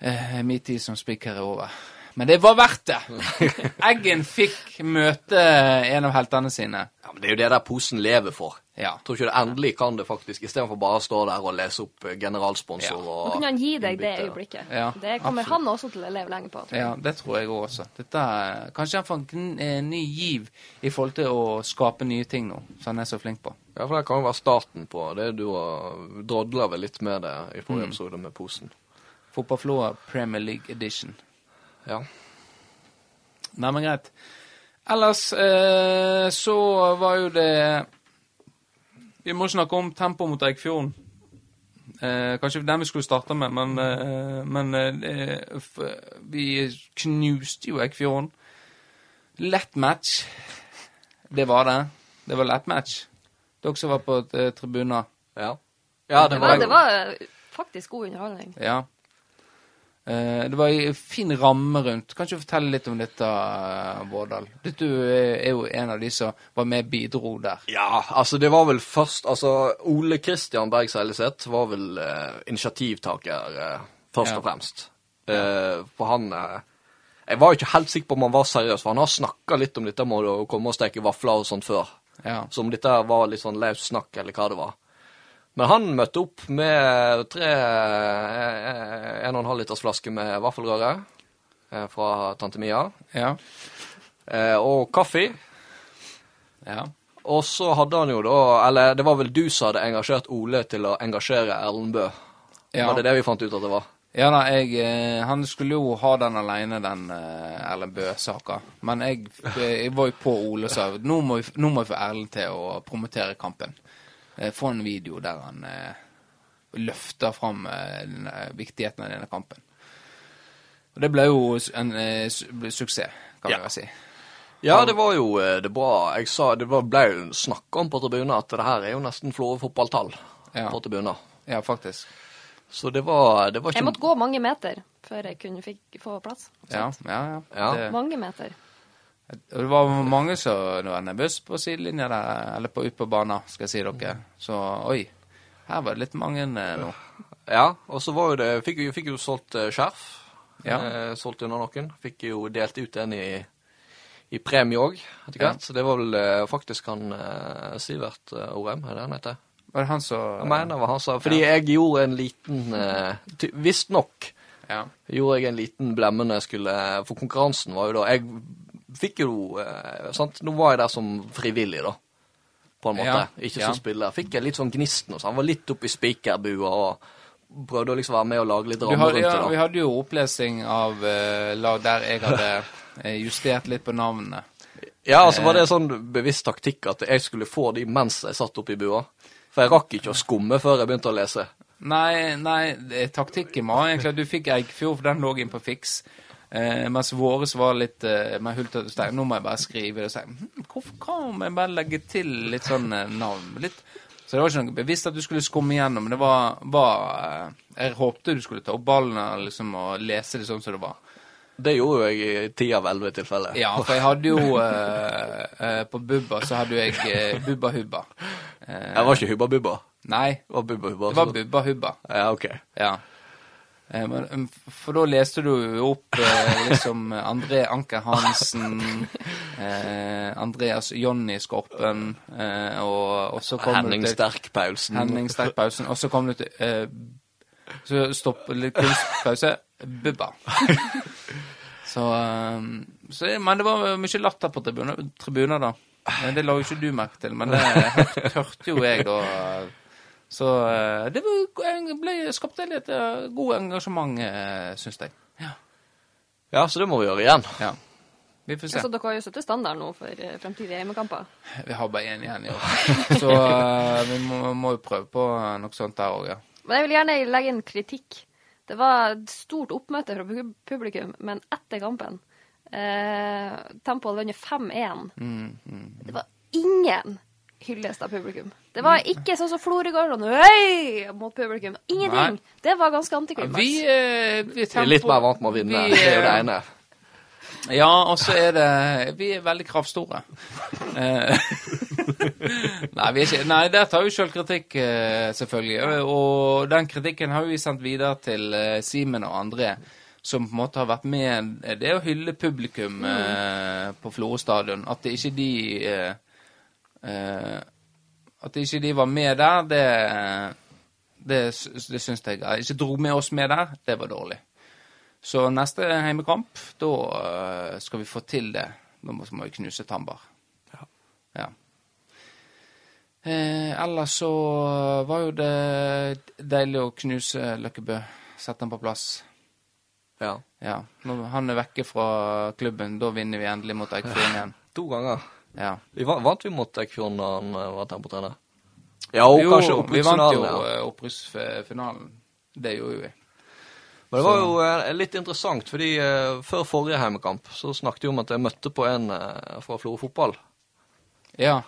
Uh, Min tid som spiker er over. Men det var verdt det! Eggen fikk møte en av heltene sine. Ja, men Det er jo det der posen lever for. Ja. Tror ikke det endelig kan det faktisk, istedenfor bare å stå der og lese opp eh, generalsponsor Ja. Nå kunne han gi deg det innbytte. øyeblikket. Ja, det kommer absolutt. han også til å leve lenge på. tror jeg. Ja, det tror jeg også. Dette, er- kanskje han får en eh, ny giv i forhold til å skape nye ting nå, som han er så flink på. Ja, for det kan jo være starten på det du har drodla vel litt med det i forrige Mm. episode med posen. Fotballflåa Premier League Edition. Ja. Nei, men greit. Ellers eh, så var jo det Vi må snakke om tempo mot Eikfjorden. Eh, kanskje den vi skulle starte med, men, eh, men eh, vi knuste jo Eikfjorden. Lett match. Det var det. Det var lett match. Dere som var på eh, tribuner. Ja, ja det var, det var faktisk god underholdning. Ja. Eh, det var en fin ramme rundt. Kan du fortelle litt om dette, eh, Vårdal? Du er jo en av de som var med og bidro der. Ja, altså det var vel først Altså Ole Kristian Berg Seileseth var vel eh, initiativtaker eh, først Ja. og fremst. Eh, for han eh, Jeg var jo ikke helt sikker på om han var seriøs, for han har snakka litt om dette med å komme og steke vafler og sånt før. Ja. Så om dette var litt sånn løst snakk, eller hva det var. Men han møtte opp med tre eh, en og en halv liters flaske med vaffelrøre eh, fra tante Mia, Ja. eh, og kaffe. ja. Og så hadde han jo da Eller det var vel du som hadde engasjert Ole til å engasjere Erlend Bø. Ja. Var det det vi fant ut at det var? Ja nei, jeg, han skulle jo ha den alene, den Erlend Bøe-saka. Men jeg, jeg var jo på Ole og sa nå må vi få Erlend til å promotere kampen. Eh, få en video der han eh, løfter fram eh, viktigheten av denne kampen. Og det ble jo en eh, ble suksess, kan Ja. vi vel si. Ja, det var jo det bra. Jeg sa, Det var- ble jo snakka om på tribunen at det her er jo nesten Florø fotballtall Ja. på tribunen. Ja, faktisk. Så det var, det var Jeg måtte gå mange meter før jeg kunne fikk, få plass. Ja, ja. ja. Ja. Det, Mange meter. Det var mange som var nervøse på sidelinja der, eller på, ut på banen, skal jeg si dere. Så oi, her var det litt mange eh, nå. Ja, og så var jo det Fikk jo, fikk jo solgt eh, skjerf. Ja. Eh, solgt under noen. Fikk jo delt ut den i, i premie òg, etter Ja. hvert. Så det var vel eh, faktisk han Sivert Orem, er det han heter? Var det han som Jeg mener det var han som Fordi jeg gjorde en liten eh, Visstnok Ja. gjorde jeg en liten blemme når jeg skulle For konkurransen var jo da Jeg fikk jo eh, sant? Nå var jeg der som frivillig, da. På en måte. Ja, Ikke ja. som spiller. Fikk jeg litt sånn gnisten sånn. Han var litt oppi spikerbua og prøvde å liksom være med og lage litt rammer rundt det. vi hadde jo opplesing av eh, lag der jeg hadde eh, justert litt på navnene. Ja, altså var det en sånn bevisst taktikk at jeg skulle få de mens jeg satt oppi bua. For jeg rakk ikke å skumme før jeg begynte å lese. Nei, nei, taktikken var egentlig at du fikk Eikfjord, for den lå inn på fiks. Eh, mens våres var litt eh, mer hultete og stein. Nå må jeg bare skrive det og si hm, Hvorfor kan jeg bare legge til litt sånn eh, navn? Litt. Så det var ikke noe bevisst at du skulle skumme igjennom, men det var, var eh, Jeg håpte du skulle ta opp ballen liksom, og lese det sånn som det var. Det gjorde jo jeg i ti av elleve tilfeller. Ja, for jeg hadde jo eh, eh, På Bubba så hadde jo jeg Bubba Hubba. Jeg var ikke Hubba Bubba. nei, Det var Bubba Hubba. det var Bubba Hubba. Ja, ok. Ja. Eh, um, For da leste du opp eh, liksom André Anker Hansen, eh, Andreas Jonny Skorpen, eh, og, og så kom Henning du til Sterk-Paulsen. Henning Sterk Paulsen. og så kom du til eh, Så stopp litt kunstpause. Bubba. Så, eh, så Men det var mye latter på tribuner, tribuner da. Men Det la jo ikke du merke til, men det hørte jo jeg da. Så eh, det ble skapte litt eh, god engasjement, uh, syns jeg. Ja. Ja, så det må vi gjøre igjen. ja. Vi får se. Så dere har jo satt standard nå for eh, fremtidige hjemmekamper. Vi har bare én igjen i år. Så eh, vi må, må jo prøve på noe sånt der òg, ja. Men jeg vil gjerne legge inn kritikk. Det var et stort oppmøte fra publikum, men etter kampen eh, Tempoet hadde vunnet 5-1. Mm, Det var ingen hyllest av publikum. Det var ikke sånn som Florø går sånn «Hei!» mot publikum. Ingenting. Det var ganske antiklimaks. Vi, eh, vi, Vi er litt mer vant med å vinne. Vi, det er jo det eh, ene. Ja, og så er det Vi er veldig kravstore. Eh, nei, vi er ikke Nei, der tar vi sjølkritikk, eh, selvfølgelig. Og den kritikken har vi sendt videre til Simen og André, som på en måte har vært med Det å hylle publikum eh, på Florø stadion. At det ikke de eh, eh, At ikke de var med der, det det, det syns jeg Ikke dro med oss med der, det var dårlig. Så neste heimekamp, da øh, skal vi få til det. Da må, vi knuse Tambar. Ja. Eh, ellers så var jo det deilig å knuse Løkkebø. Sette han på plass. Ja. Ja. Når han er vekke fra klubben, da vinner vi endelig mot Eikfjord igjen. To ganger. Ja. Vi vant, vant vi mot Eikfjorden da han eh, var tempotrener? Ja, og Jo, kanskje vi vant jo opprykksfinalen. Ja. øh, opprykksfinalen. Det gjorde vi. Men det var jo eh, litt interessant, fordi eh, før forrige heimekamp så snakket vi om at jeg møtte på en eh, fra Florø fotball. Ja.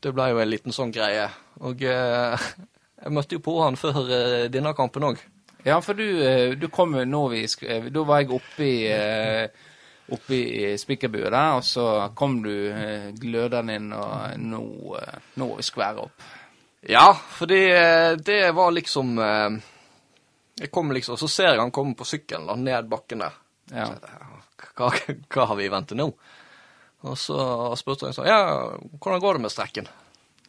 Det ble jo en liten sånn greie. Og eh, jeg møtte jo på han før eh, denne kampen òg. Ja, for du, eh, du kom jo nå vi eh, Da var jeg oppe i eh, Oppe i spikerbua der, og så kom du eh, glødende inn, og nå, eh, nå er vi skvære opp. Ja, fordi eh, det var liksom Jeg kom liksom, Så ser jeg han komme på sykkelen da, ned bakken der. Ja. Hva, hva har vi i vente nå? Og så spurte jeg sånn Ja, hvordan går det med strekken?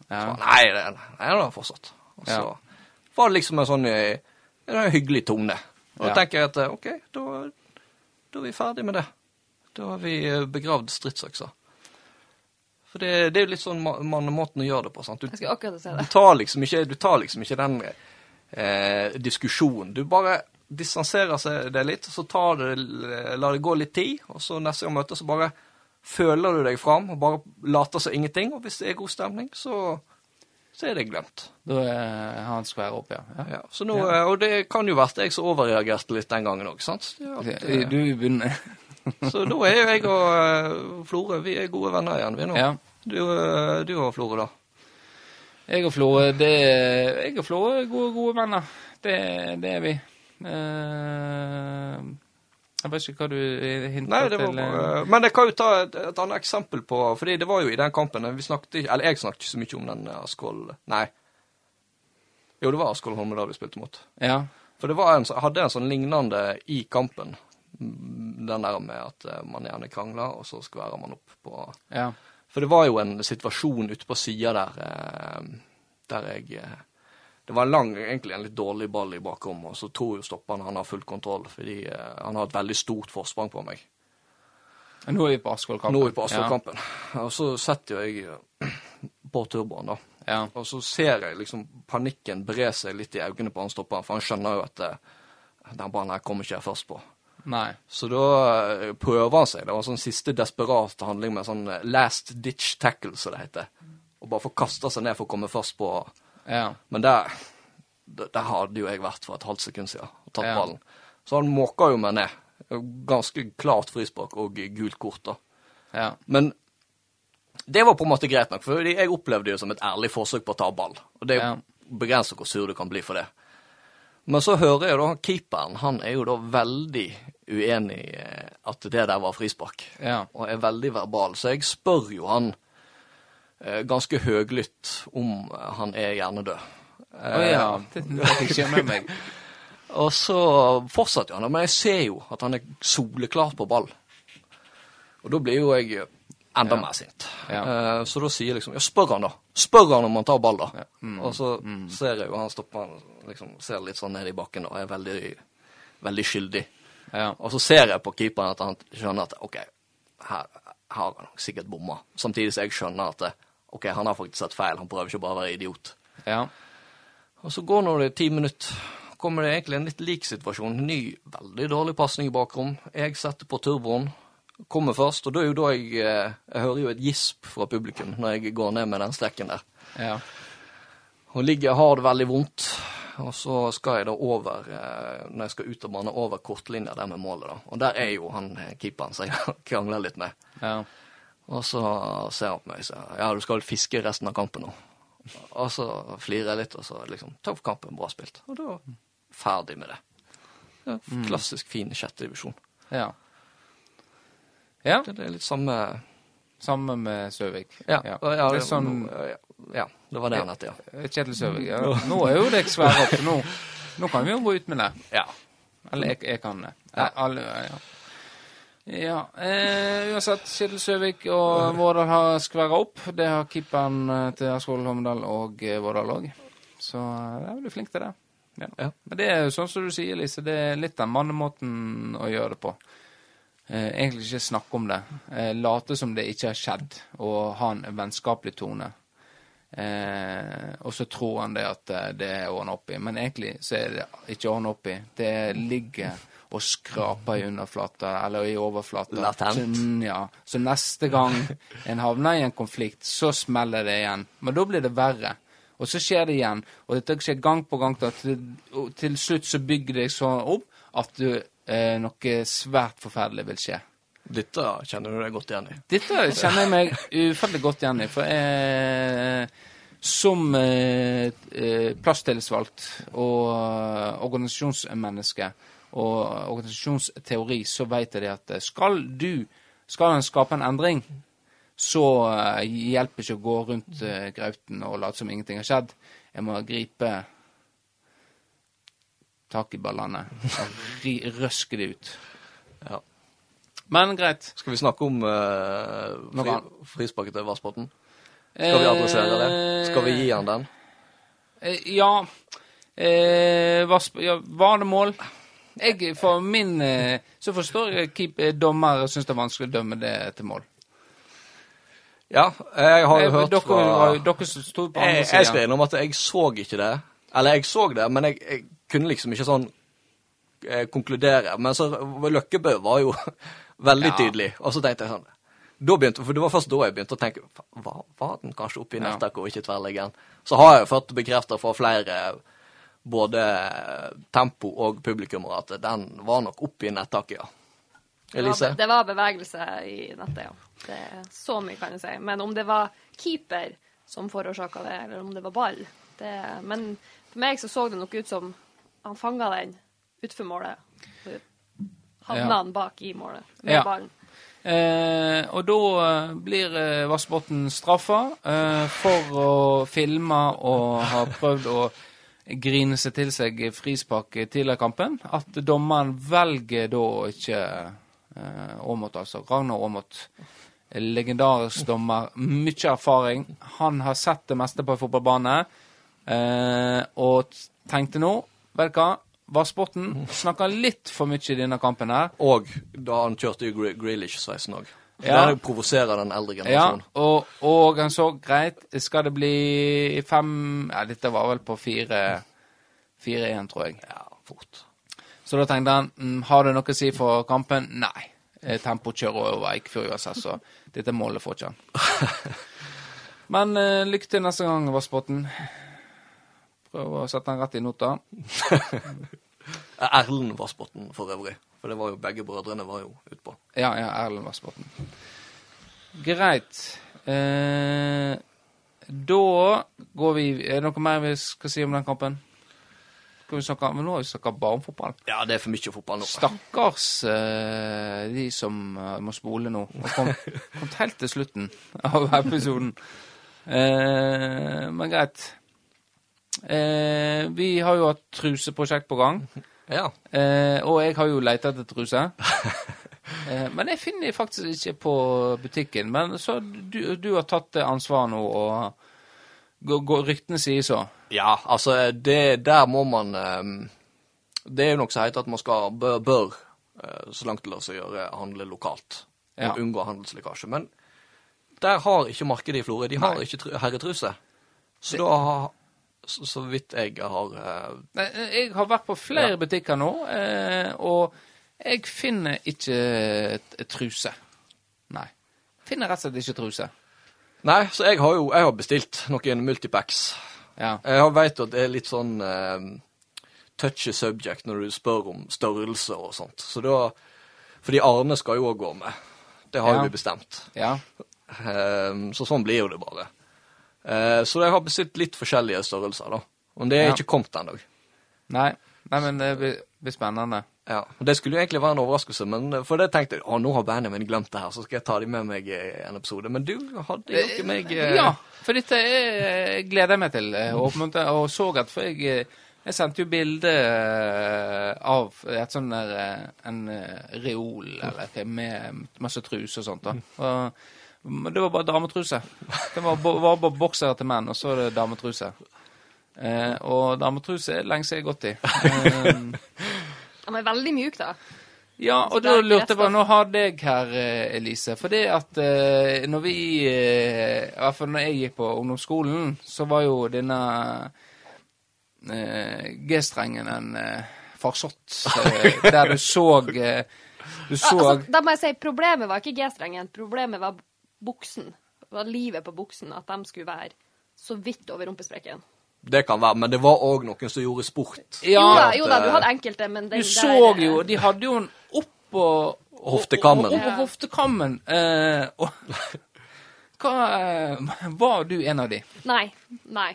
Ja. Så, nei, det nei, det er fortsatt. Og så Ja. var det liksom en sånn en hyggelig tone. Og da tenker jeg at OK, da, da er vi ferdig med det. Da har vi eh, begravd stridsøksa. For det, det er jo litt sånn ma- mannemåten å gjøre det på. sant? Du, Jeg skal akkurat si du det. tar liksom ikke, du tar liksom ikke den eh, diskusjonen. Du bare distanserer seg det litt, så tar det, lar det gå litt tid, og så neste gang møtes, så bare føler du deg fram og bare later som ingenting. Og hvis det er god stemning, så, så er det glemt. Da er han skvær opp, ja. ja. Ja, så nå, ja. Og det kan jo vært jeg som overreagerte litt den gangen òg, sant? Det at, eh, Du begynner Så da er jo jeg og Flore Florø vi er gode venner igjen, vi nå. Ja. Du, eh, du og Florø, da? Jeg og Florø, det Jeg og Flore er gode, gode venner. Det, det er vi. Eh, jeg vet ikke hva du Nei, til. eh, bare Men jeg kan jo ta et, et annet eksempel på Fordi det var jo i den kampen vi snakket Eller jeg snakket ikke så mye om den Askvoll Nei. Jo, det var Askål Holmedal vi spilte mot. Ja. For det var en, hadde en sånn lignende i kampen. Den der med at eh, man gjerne krangler, og så skværer man opp på Ja. For det var jo en situasjon ute på sida der eh, der jeg eh, Det var en lang, egentlig en litt dårlig ball i bakrommet, og så tror jo stopperen han har full kontroll, fordi han har et veldig stort forsprang på meg. Nå er vi på Askvoll-kampen. Nå er vi på Askvoll-kampen. Og så setter jo jeg på turboen, da. Ja. Og så ser jeg liksom panikken bre seg litt i øynene på han stopperen, for han skjønner jo at den ballen her kommer ikke jeg først på. Nei. Så da eh, prøver han seg. Det var sånn siste desperat handling med sånn eh, last ditch tackle, som det heter. Og bare få kasta seg ned for å komme først på Ja. Men der, der hadde jo jeg vært for et halvt sekund siden og tatt Ja. ballen. Så han måka jo meg ned. Ganske klart frispark og gult kort, da. Ja. Men det var på en måte greit nok, for jeg opplevde det jo som et ærlig forsøk på å ta ball. Og det Ja. jo begrenset hvor sur du kan bli for det. Men så hører jeg da keeperen, han er jo da veldig uenig i eh, at det der var frispark. Ja. Og er veldig verbal, så jeg spør jo han eh, ganske høglytt om eh, han er hjernedød. Å ja. Det det fikk ikke med meg. Og så fortsetter han, men jeg ser jo at han er soleklar på ball. Og da blir jo jeg enda mer sint. Ja. Eh, så da sier jeg liksom Ja, spør han, da. Spør han om han tar ball, da. Ja. Mm. Og så ser jeg jo han stopper liksom ser litt sånn ned i bakken og er veldig, veldig skyldig. Ja. Og så ser jeg på keeperen at han skjønner at OK, her har han sikkert bomma. Samtidig som jeg skjønner at OK, han har faktisk sett feil. Han prøver ikke bare å være idiot. Ja. Og så går nå det ti minutter. Kommer det egentlig en litt lik situasjon. Ny, veldig dårlig pasning i bakrom. Jeg setter på turboen. Kommer først, og da er jo da jeg eh, Jeg hører jo et gisp fra publikum når jeg går ned med den strekken der. Ja. Og ligger har det veldig vondt. Og så skal jeg da over, eh, når jeg skal ut av banen, over kortlinja der med målet, da. Og der er jo han eh, keeperen som jeg krangler litt med. Ja. Og så ser han på meg og sier ja, du skal fiske resten av kampen nå. Og så flirer jeg litt, og så liksom takk for kampen, bra spilt. Og da ferdig med det. Ja, klassisk fin sjette divisjon. Ja. Ja, Det er litt samme samme med Søvik. Ja, Ja. ja, Det er sånn ja, det var det han het, ja. Kjetil Søvik. Ja. Nå er jo deg svært opp, nå, nå kan vi jo gå ut med det. Ja. Eller jeg, jeg kan det. Ja. Alle, ja. ja eh, uansett, Kjetil Søvik og Vårdal har skværa opp. Det har keeperen eh, til Askvoll Holmedal og eh, Vårdal òg. Så eh, jeg er veldig flink til det. Ja. Ja. Men det er jo sånn som du sier, Lise, det er litt den mannemåten å gjøre det på. Eh, egentlig ikke snakke om det. Eh, late som det ikke har skjedd, og ha en vennskapelig tone. Eh, og så tror han det at eh, det er ordna opp i, men egentlig så er det ikke ordna opp i. Det ligger og skraper i underflata, eller i overflata. Latent. Så, ja. så neste gang en havner i en konflikt, så smeller det igjen. Men da blir det verre. Og så skjer det igjen. Og dette skjer gang på gang. Til, til slutt så bygger det seg sånn opp at du, eh, noe svært forferdelig vil skje. Dette kjenner du deg godt igjen i. Dette kjenner jeg meg ufattelig godt igjen i, for jeg, som eh, eh, plasstillitsvalgt og eh, organisasjonsmenneske og organisasjonsteori, så vet jeg at eh, skal du skal en skape en endring, så eh, hjelper ikke å gå rundt eh, grauten og late som ingenting har skjedd. Jeg må gripe tak i ballene røske det ut. Ja. Men greit. Skal vi snakke om uh, fri, frisparket til Vassbotn? Skal vi adressere det? Skal vi gi han den? Eh, ja. Eh, hva ja, var det mål? Jeg, for min eh, Så forstår jeg keep, eh, dommer syns det er vanskelig å dømme det til mål. Ja, jeg har jo Eh, hørt dere, fra dere sto på andre Jeg, jeg skal sida. innom at jeg så ikke det. Eller jeg så det, men jeg, jeg kunne liksom ikke sånn eh, konkludere. Men så Løkkebø var jo veldig Ja. tydelig. Og så tenkte jeg sånn da begynte, For det var først da jeg begynte å tenke hva Var, var den kanskje oppe i Ja. nettdekket og ikke tverrliggeren? Så har jeg fått bekreftet fra flere, både tempo og publikummere, at den var nok oppe i nettaket, ja. Det Elise? var, det var bevegelse i nettet, ja. Det er så mye kan jeg si. Men om det var keeper som forårsaka det, eller om det var ball det, Men for meg så så det nok ut som han fanga den utfor målet. Havna Ja. han bak i målet med Ja. ballen. Eh, og da eh, blir eh, Vassbotn straffa eh, for å filme og ha prøvd å grine seg til seg frispark tidligere i kampen. At dommeren velger da ikke Eh, altså. Ragnar Aamodt. Legendarisk dommer. Mye erfaring. Han har sett det meste på fotballbane. Eh, og tenkte nå, vet du hva, Vassbotn snakka litt for mye i denne kampen her. Og da han kjørte jo Grealish-sveisen òg. Ja. Det provoserer den eldre Ja, generasjonen. og, og han så greit. Skal det bli fem Ja, dette var vel på fire 4-1, tror jeg. Ja, fort. Så da tenkte han mm, har det noe å si for kampen? Nei. Eh, Tempo kjører over Eikfjord uansett, så dette målet får ikke han. Men eh, lykke til neste gang, Vassbotn. Prøv å sette den rett i nota. Erlend Vassbotn for øvrig. For det var jo begge brødrene var jo utpå. Ja, ja, Erlend Vassbotn. Greit. Eh, da går vi Er det noe mer vi skal si om den kampen? Skal vi snakke, men nå har vi snakka bare om fotball. Ja, det er for mye fotball nå. Stakkars eh, de som eh, må spole nå. Og kom, kom helt til slutten av episoden. Eh, men greit. Eh, vi har jo hatt truseprosjekt på gang. Ja. Eh, og jeg har jo leita etter truse. Eh, men jeg finner faktisk ikke på butikken. Men så du, du har tatt det ansvaret nå, og går, gå, ryktene sier så. Ja, altså, det, der må man ehm, Det er jo noe som heter at man skal bør, bør eh, så langt det lar seg gjøre, handle lokalt. Og Ja. unngå handelslekkasje. Men der har ikke markedet i Florø. De har Nei. ikke tru- herretruse. Så da har så, så vidt jeg har eh, Jeg har vært på flere butikker nå, eh, og jeg finner ikke et, et truse. Nei. Finner rett og slett ikke truse. Nei, så jeg har jo jeg har bestilt noen multipacks. Ja. Jeg vet at det er litt sånn eh, touchy subject når du spør om størrelse og sånt. Så da Fordi Arne skal jo òg gå med. Det har Ja. vi bestemt. ja. Eh, så sånn blir jo det bare. Eh, så jeg har bestilt litt forskjellige størrelser, da. Men det er Ja. ikke kommet ennå. Nei. Nei, men det blir, blir spennende. Ja. og Det skulle jo egentlig være en overraskelse, men eh, for det tenkte jeg å, nå har Benjamin glemt det her, så skal jeg ta de med meg i en episode. Men du hadde jo ikke meg eh, Ja, for dette jeg gleder jeg meg til. Åpnet, Og, og så at For jeg, jeg sendte jo bilde av et sånn der En reol eller med masse truse og sånt. da. Og, men det var bare dametruse. Det var, var bare boksere til menn, og så er det dametruse. Eh, og dametruse er lenge siden jeg har gått i. Eh, De er veldig mjuk, da. ja, og da lurte jeg på. Nå har deg her, eh, Elise. For det at eh, når vi eh, I hvert fall når jeg gikk på ungdomsskolen, så var jo denne eh, G-strengen en farsott. Der du så Du Ja, så altså, da må jeg si, Problemet var ikke G-strengen, problemet var buksen. Var livet på buksen, at de skulle være så vidt over rumpesprekken. Det kan være, men det var òg noen som gjorde sport. jo da, jo da, du eh, hadde enkelte, men den Du der så eh, jo De hadde jo den oppå Hoftekammen. Oppå hoftekammen. Eh, og hva eh, Var du en av de? Nei. Nei.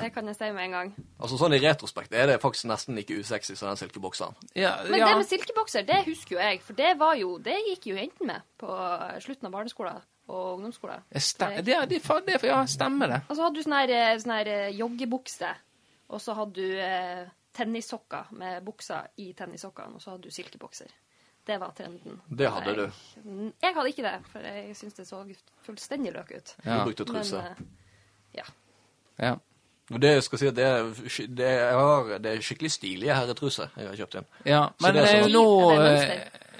Det kan jeg si med en gang. Altså Sånn i retrospekt er det faktisk nesten like usexy som den silkebokseren. Ja, Men ja. det med silkebokser, det husker jo jeg, for det var jo Det gikk jo jentene med på slutten av barneskolen og ungdomsskole. Stem, det, det, det, det, ja, stemmer det. Og så hadde du sånn her, eh, sånn eh, joggebukse, og så hadde du eh, tennissokker med bukser i tennissokkene, og så hadde du silkebokser. Det var trenden. Det hadde du. Jeg, jeg hadde ikke det, for jeg syntes det så fullstendig løk ut. Ja. Du brukte truse. Men eh, ja. Ja. Og det jeg skal si at det er, det er, jeg har, det er skikkelig stilige herretruser jeg har kjøpt inn. ja. Så Men det er sånn at, nå,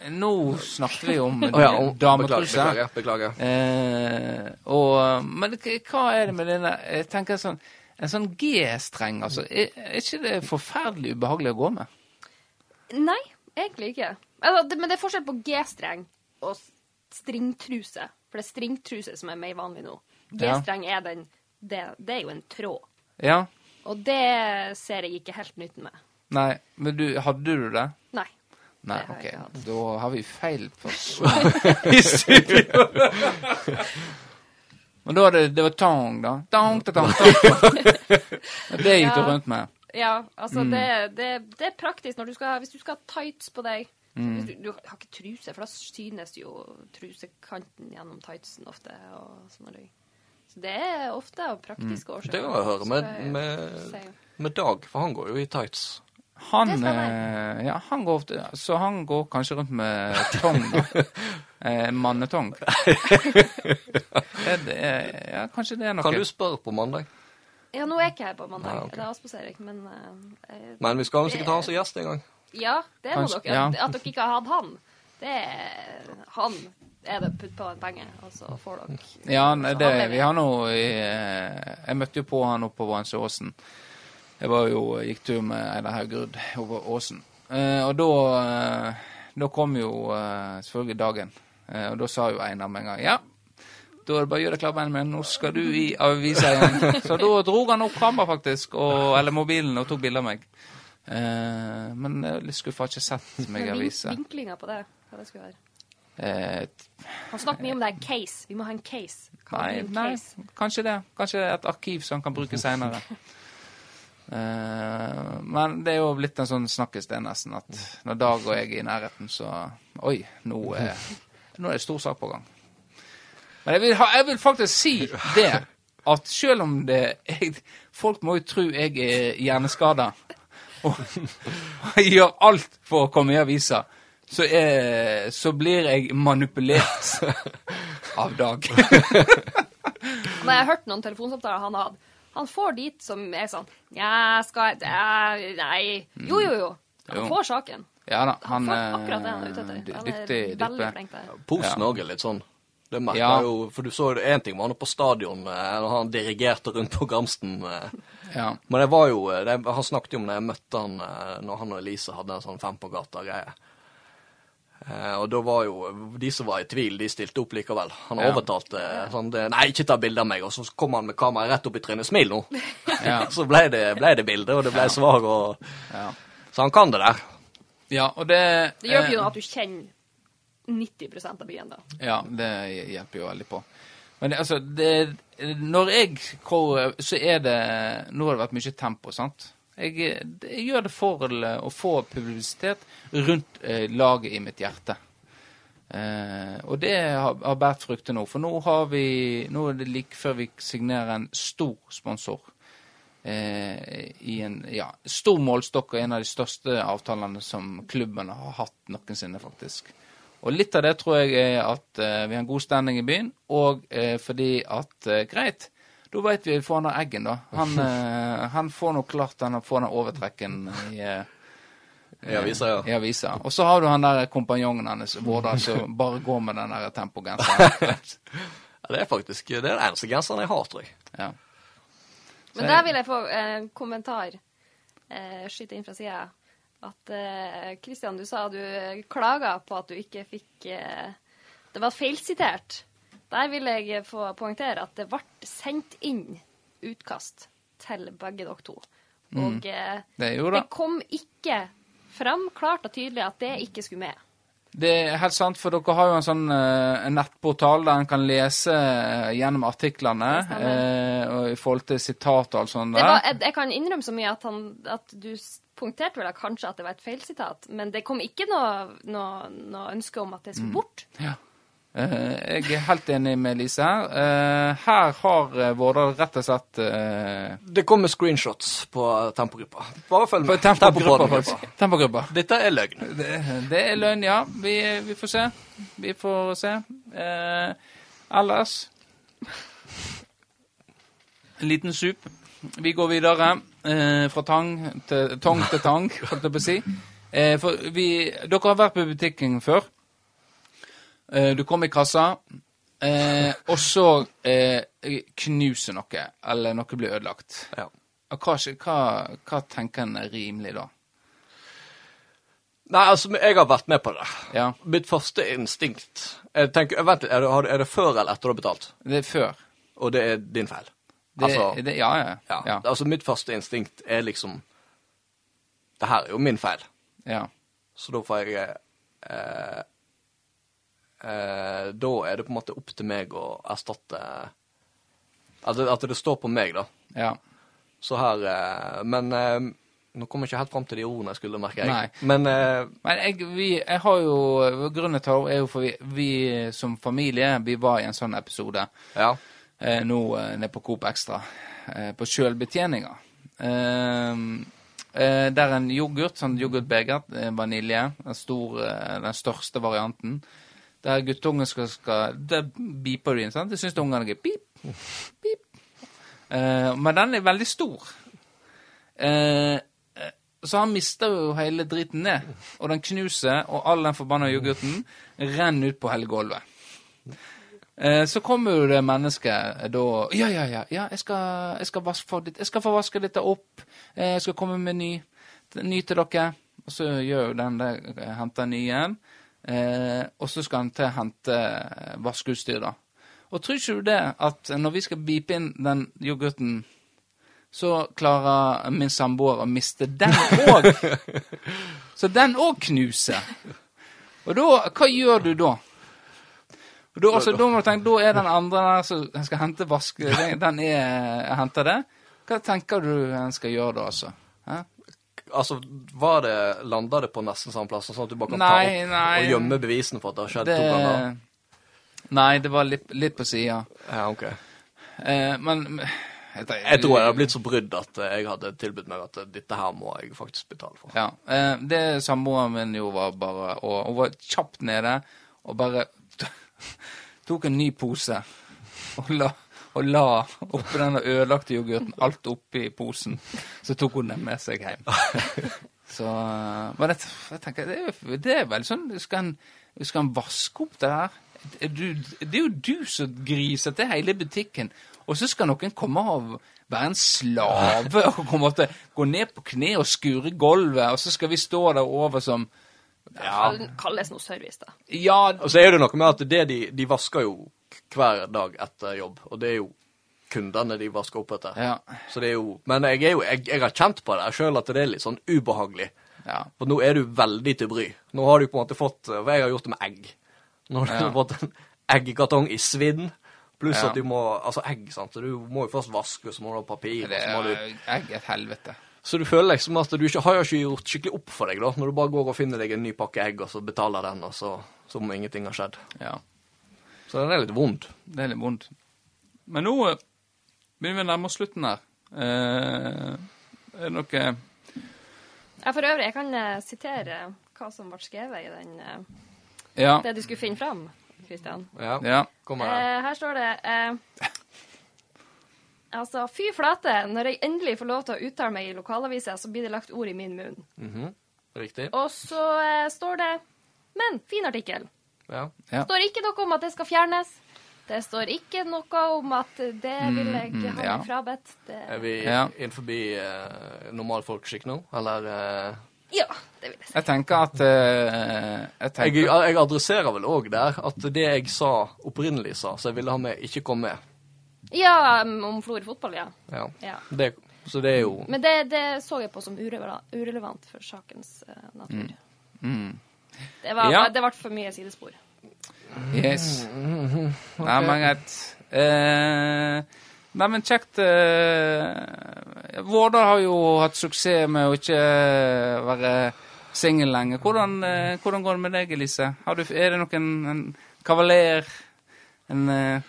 Nå snakket vi om oh, ja, dametruse. Beklager. beklager. Eh, og, men hva er det med denne Jeg tenker sånn En sånn G-streng, altså. Er, er ikke det forferdelig ubehagelig å gå med? Nei, egentlig ikke. Altså, det, men det er forskjell på G-streng og stringtruse. For det er stringtruse som er mer vanlig nå. G-streng er den det, det er jo en tråd. Ja? Og det ser jeg ikke helt nytten med. Nei. Men du, hadde du det? Nei. OK. Da har vi feil person i studio. Men da var det, det var tong, da. Tong, ta, tong, tong. Det gikk du Ja. rundt med. Ja, altså Mm. det, det, det er praktisk når du skal, hvis du skal ha tights på deg. Mm. Hvis du, du har ikke truse, for da synes jo trusekanten gjennom tightsen ofte. Og sånne ting. Så det er ofte av praktiske årsaker. Det kan jeg høre med, med, med Dag, for han går jo i tights. Han, eh, ja, han går ofte Så han går kanskje rundt med tong, da. Eh, mannetong. er det, ja, kanskje det er noe. Kan du spørre på mandag? Ja, nå er jeg ikke her på mandag. Ja, ok. Det er avspasering, men eh, eh, Men vi skal vel sikkert ha han som gjest en gang. Ja, det er Kanskje- dere. ja. At, at dere ikke har hatt han, det er Han er det putt på en penge, og så får dere Ja, nei, det, vi har nå eh, Jeg møtte jo på han oppe på Vansøåsen. Jeg var jo, gikk tur med Einar Haugrud over åsen. Eh, og da, eh, da kom jo eh, selvfølgelig dagen. Eh, og da sa jo Einar med en gang Ja, da er det bare å gjøre deg klar, Benjamin. Nå skal du i avisa igjen. Så da dro han opp kamera, faktisk, og, eller mobilen, og tok bilde av meg. Eh, men jeg er litt skuffa, har ikke sett meg i Men avisa. vinklinga på det, hva det skulle være. Eh, Han snakker mye om det er en case. Vi må ha en case. Kan Nei, en nei, case? kanskje det. Kanskje et arkiv som han kan bruke seinere. men det er jo blitt en sånn snakkes det nesten, at når Dag og jeg er i nærheten, så Oi, nå er, nå er det stor sak på gang. Men jeg vil, ha, jeg vil faktisk si det, at selv om det jeg, Folk må jo tro jeg er hjerneskada og, og gjør alt for å komme i avisa, så, er, så blir jeg manipulert av Dag. Nei, jeg har hørt noen telefonsamtaler han har hatt, han får dit som er sånn Nja, skal jeg ja, Nei. Jo, jo, jo. Han Jo. får saken. Ja da, Han han får er akkurat det han er ute etter. Han er dyktig veldig flink der. Posen Ja. òg er litt sånn. Det merker Ja. jo, for du så jo én ting var han på stadion eh, når han dirigerte rundt på Gramsten. eh. Ja. Men det var jo eh, det, Han snakket jo om da jeg møtte han eh, når han og Elise hadde en sånn fem på gata-greie. Eh, og da var jo de som var i tvil, de stilte opp likevel. Han Ja. overtalte sånn det, Nei, ikke ta bilde av meg. Og så kom han med kameraet rett opp i trynet. Smil nå! Ja. så ble det, ble det bilde, og det ble svar. Og, Ja. så han kan det der. ja, og det Det gjør eh, jo at du kjenner 90% av byen, da. Ja, det hjelper jo veldig på. Men altså, det Når jeg går, så er det Nå har det vært mye tempo, sant? Jeg, jeg gjør det for å få publisitet rundt eh, laget i mitt hjerte. Eh, og det har, har båret frukter nå. For nå vi Nå er det like før vi signerer en stor sponsor. Eh, I en ja, stor målstokk og en av de største avtalene som klubben har hatt noensinne, faktisk. Og litt av det tror jeg er at eh, vi har en god standing i byen, og eh, fordi at eh, Greit, da veit vi får han av Eggen, da. Han, eh, han får nok klart han får den overtrekken i eh, I avisa, ja. i avisa. Og så har du han der kompanjongen hans, Vårdal, som bare går med den der tempogenseren. Ja, Det er faktisk det er den eneste genseren jeg har, tror jeg. ja. Men der vil jeg få en kommentar. Eh, skyte inn fra sida. At eh, Christian, du sa du eh, klaga på at du ikke fikk eh, Det var feilsitert. Der vil jeg få poengtere at det ble sendt inn utkast til begge dere to. Og mm. Det det kom ikke fram klart og tydelig at det ikke skulle med. Det er helt sant, for dere har jo en sånn uh, nettportal der en kan lese eh, gjennom artiklene uh, og i forhold til sitat og alt sånt. Var, jeg, jeg kan innrømme så mye at, han, at du punkterte vel kanskje at det var et feilsitat, men det kom ikke noe, noe, noe ønske om at det Mm. skulle bort. Ja. Eh, jeg er helt enig med Lise her. Eh, her har uh, Vårdal rett og slett eh, Det kommer screenshots på tempogruppa. Bare følg på med. Tempogruppa. Tempogruppa. Dette er løgn. Det, det er løgn, ja. Vi, vi får se. Vi får se. Eh, ellers En liten sup. Vi går videre eh, fra tang til tang til tang, holdt jeg på å si. Eh, for vi Dere har vært på butikken før. Eh, du kom i kassa, eh, og så eh, knuser noe, eller noe blir ødelagt. Ja. Hva, hva, hva tenker en er rimelig da? Nei, altså, jeg har vært med på det. Ja, Mitt første instinkt jeg tenker, Vent litt, er er det før eller etter du har betalt? det er før. Og det er din feil? Det, altså, det, ja, ja. ja. Ja. altså, mitt første instinkt er liksom Det her er jo min feil, ja. så da får jeg eh, eh, Da er det på en måte opp til meg å erstatte At det, at det står på meg, da. ja. Så her eh, Men eh, nå kommer jeg ikke helt fram til de ordene jeg skulle, merker jeg. Nei. Men eh, Men jeg, vi, jeg har jo Grunnen til det er jo for vi, vi som familie vi var i en sånn episode ja. eh, nå eh, nede på Coop Extra, eh, på sjølbetjeninga. Uh, Eh, det er en yoghurt, sånn yoghurtbeger, vanilje, den, stor, eh, den største varianten. Der guttungen skal, skal Det beeper du inn, sant? Det syns ungene er pip, pip. Uh, men den er veldig stor. Eh, så han mister jo hele driten ned, og den knuser, og all den forbanna yoghurten renner ut på hele gulvet. Uh, så kommer jo det mennesket da Ja, ja, ja, ja jeg, skal, jeg, skal vaske, jeg skal få vaske dette opp. Jeg skal komme med ny, ny til dere. Og så gjør jo den det, henter en ny igjen. Eh, og så skal han til å hente eh, vaskeutstyr, da. Og tror ikke du det at når vi skal beepe inn den yoghurten, så klarer min samboer å miste den òg? så den òg knuser. Og da, hva gjør du da? Og da, altså, da må du tenke, da er den andre der som skal hente vask, den, den er henter det. Hva tenker du en skal gjøre da, altså? Altså, var det, landa det på nesten samme plass, sånn at du bare kan Nei, ta opp nei. og gjemme bevisene for at det har skjedd Det, to ganger? nei, det var litt, litt på sida. Ja, ok. Eh, men jeg, Jeg tror jeg har blitt så brydd at jeg hadde tilbudt meg at dette her må jeg faktisk betale for. Ja. Eh, det samboeren min jo var bare og Hun var kjapt nede og bare tok en ny pose og la, og la oppi den ødelagte yoghurten alt oppi posen. Så tok hun den med seg hjem. Så eh, Men jeg, jeg tenker, det er, det er vel sånn Skal han, skal en vaske opp det her? Er Du, det er jo du som griser til hele butikken, og så skal noen komme og være en slave og komme til gå ned på kne og skure gulvet, og så skal vi stå der over som ja. Kalles noe service, da. Ja, Og så er det noe med at det de, de vasker jo hver dag etter jobb, og det er jo kundene de vasker opp etter. ja, Så det er jo, men jeg, er jo, jeg, jeg har kjent på det sjøl at det er litt sånn ubehagelig. ja. For nå er du veldig til bry. Nå har du på en måte fått For jeg har gjort det med egg. Nå har du Ja. fått en eggkartong i svidd. Pluss Ja. at du må Altså egg, sant. Så du må jo først vaske, så må du ha papir. Det og så må du er et helvete. Så du føler liksom at du ikke har ikke gjort skikkelig opp for deg, da. Når du bare går og finner deg en ny pakke egg, og så betaler den, og så som om ingenting har skjedd. Ja, Så den er litt vond. det er litt vondt. Men nå eh, begynner vi å nærme oss slutten her. Eh, er det noe Ja, for øvrig, jeg kan eh, sitere hva som ble skrevet i den, eh, Ja. det du skulle finne fram, Kristian. Ja, ja. Kom her. Eh, her står det eh, Altså, fy flate, når jeg endelig får lov til å uttale meg i lokalavisa, så blir det lagt ord i min munn. Mhm. Riktig. Og så eh, står det Men, fin artikkel. Ja. Ja. Det står ikke noe om at det skal fjernes. Det står ikke noe om at det vil jeg mm, ha ja. meg frabedt. Det, Er vi Ja. innenfor uh, normalfolkskikk nå, eller Uh... ja, det vil jeg si. Jeg tenker at uh, Jeg jeg, tenker jeg adresserer vel òg der at det jeg sa opprinnelig sa, så jeg ville ha med, ikke kom med. Ja, mm, om Florø fotball, ja. Ja. ja. Det, så det er jo Men det, det så jeg på som urelevant, for sakens uh, natur. mm. Det, var, Ja. det ble for mye sidespor. Yes. Nei, men greit. Eh, nei, men kjekt eh, Vårdal har jo hatt suksess med å ikke være singel lenger. Hvordan, eh, hvordan går det med deg, Elise? Har du, er det noen en kavaler? En, eh,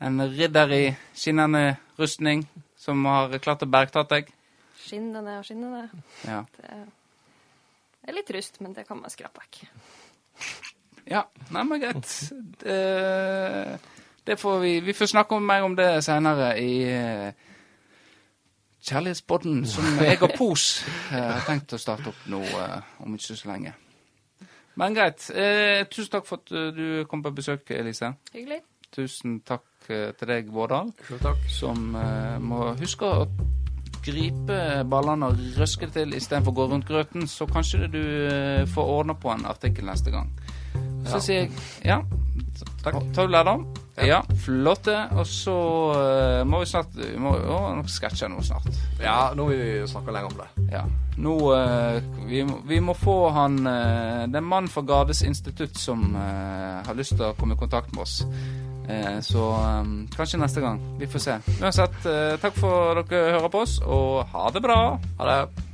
en ridder i skinnende rustning som har klart å bergtatt deg? Skinnende og skinnende. Ja. Det er litt rust, men det kan man skrape vekk. Ja, nei, men greit. Det, det får vi Vi får snakke mer om det senere i kjærlighetsbåten, som jeg og Pos eh, har tenkt å starte opp nå eh, om ikke så lenge. Men greit. Eh, tusen takk for at eh, du kom på besøk, Elise. Hyggelig. Tusen takk eh, til deg, Vårdal, takk. som eh, må huske å gripe ballene og røske det til istedenfor å gå rundt grøten. Så kanskje du eh, får ordna på en artikkel neste gang. Så Ja. sier jeg ja. Takk. Tar du lærdom? Ja. Flotte. Og så eh, må vi snart Vi må jo nok sketsje noe snart. Ja, nå vil vi snakke lenger om det. Ja. Nå eh, vi, vi må få han Det er en mann fra Gardes institutt som har lyst til å komme i kontakt med oss. Eh, så eh, kanskje neste gang. Vi får se. Uansett, eh, takk for at dere hører på oss, og ha det bra. Ha det.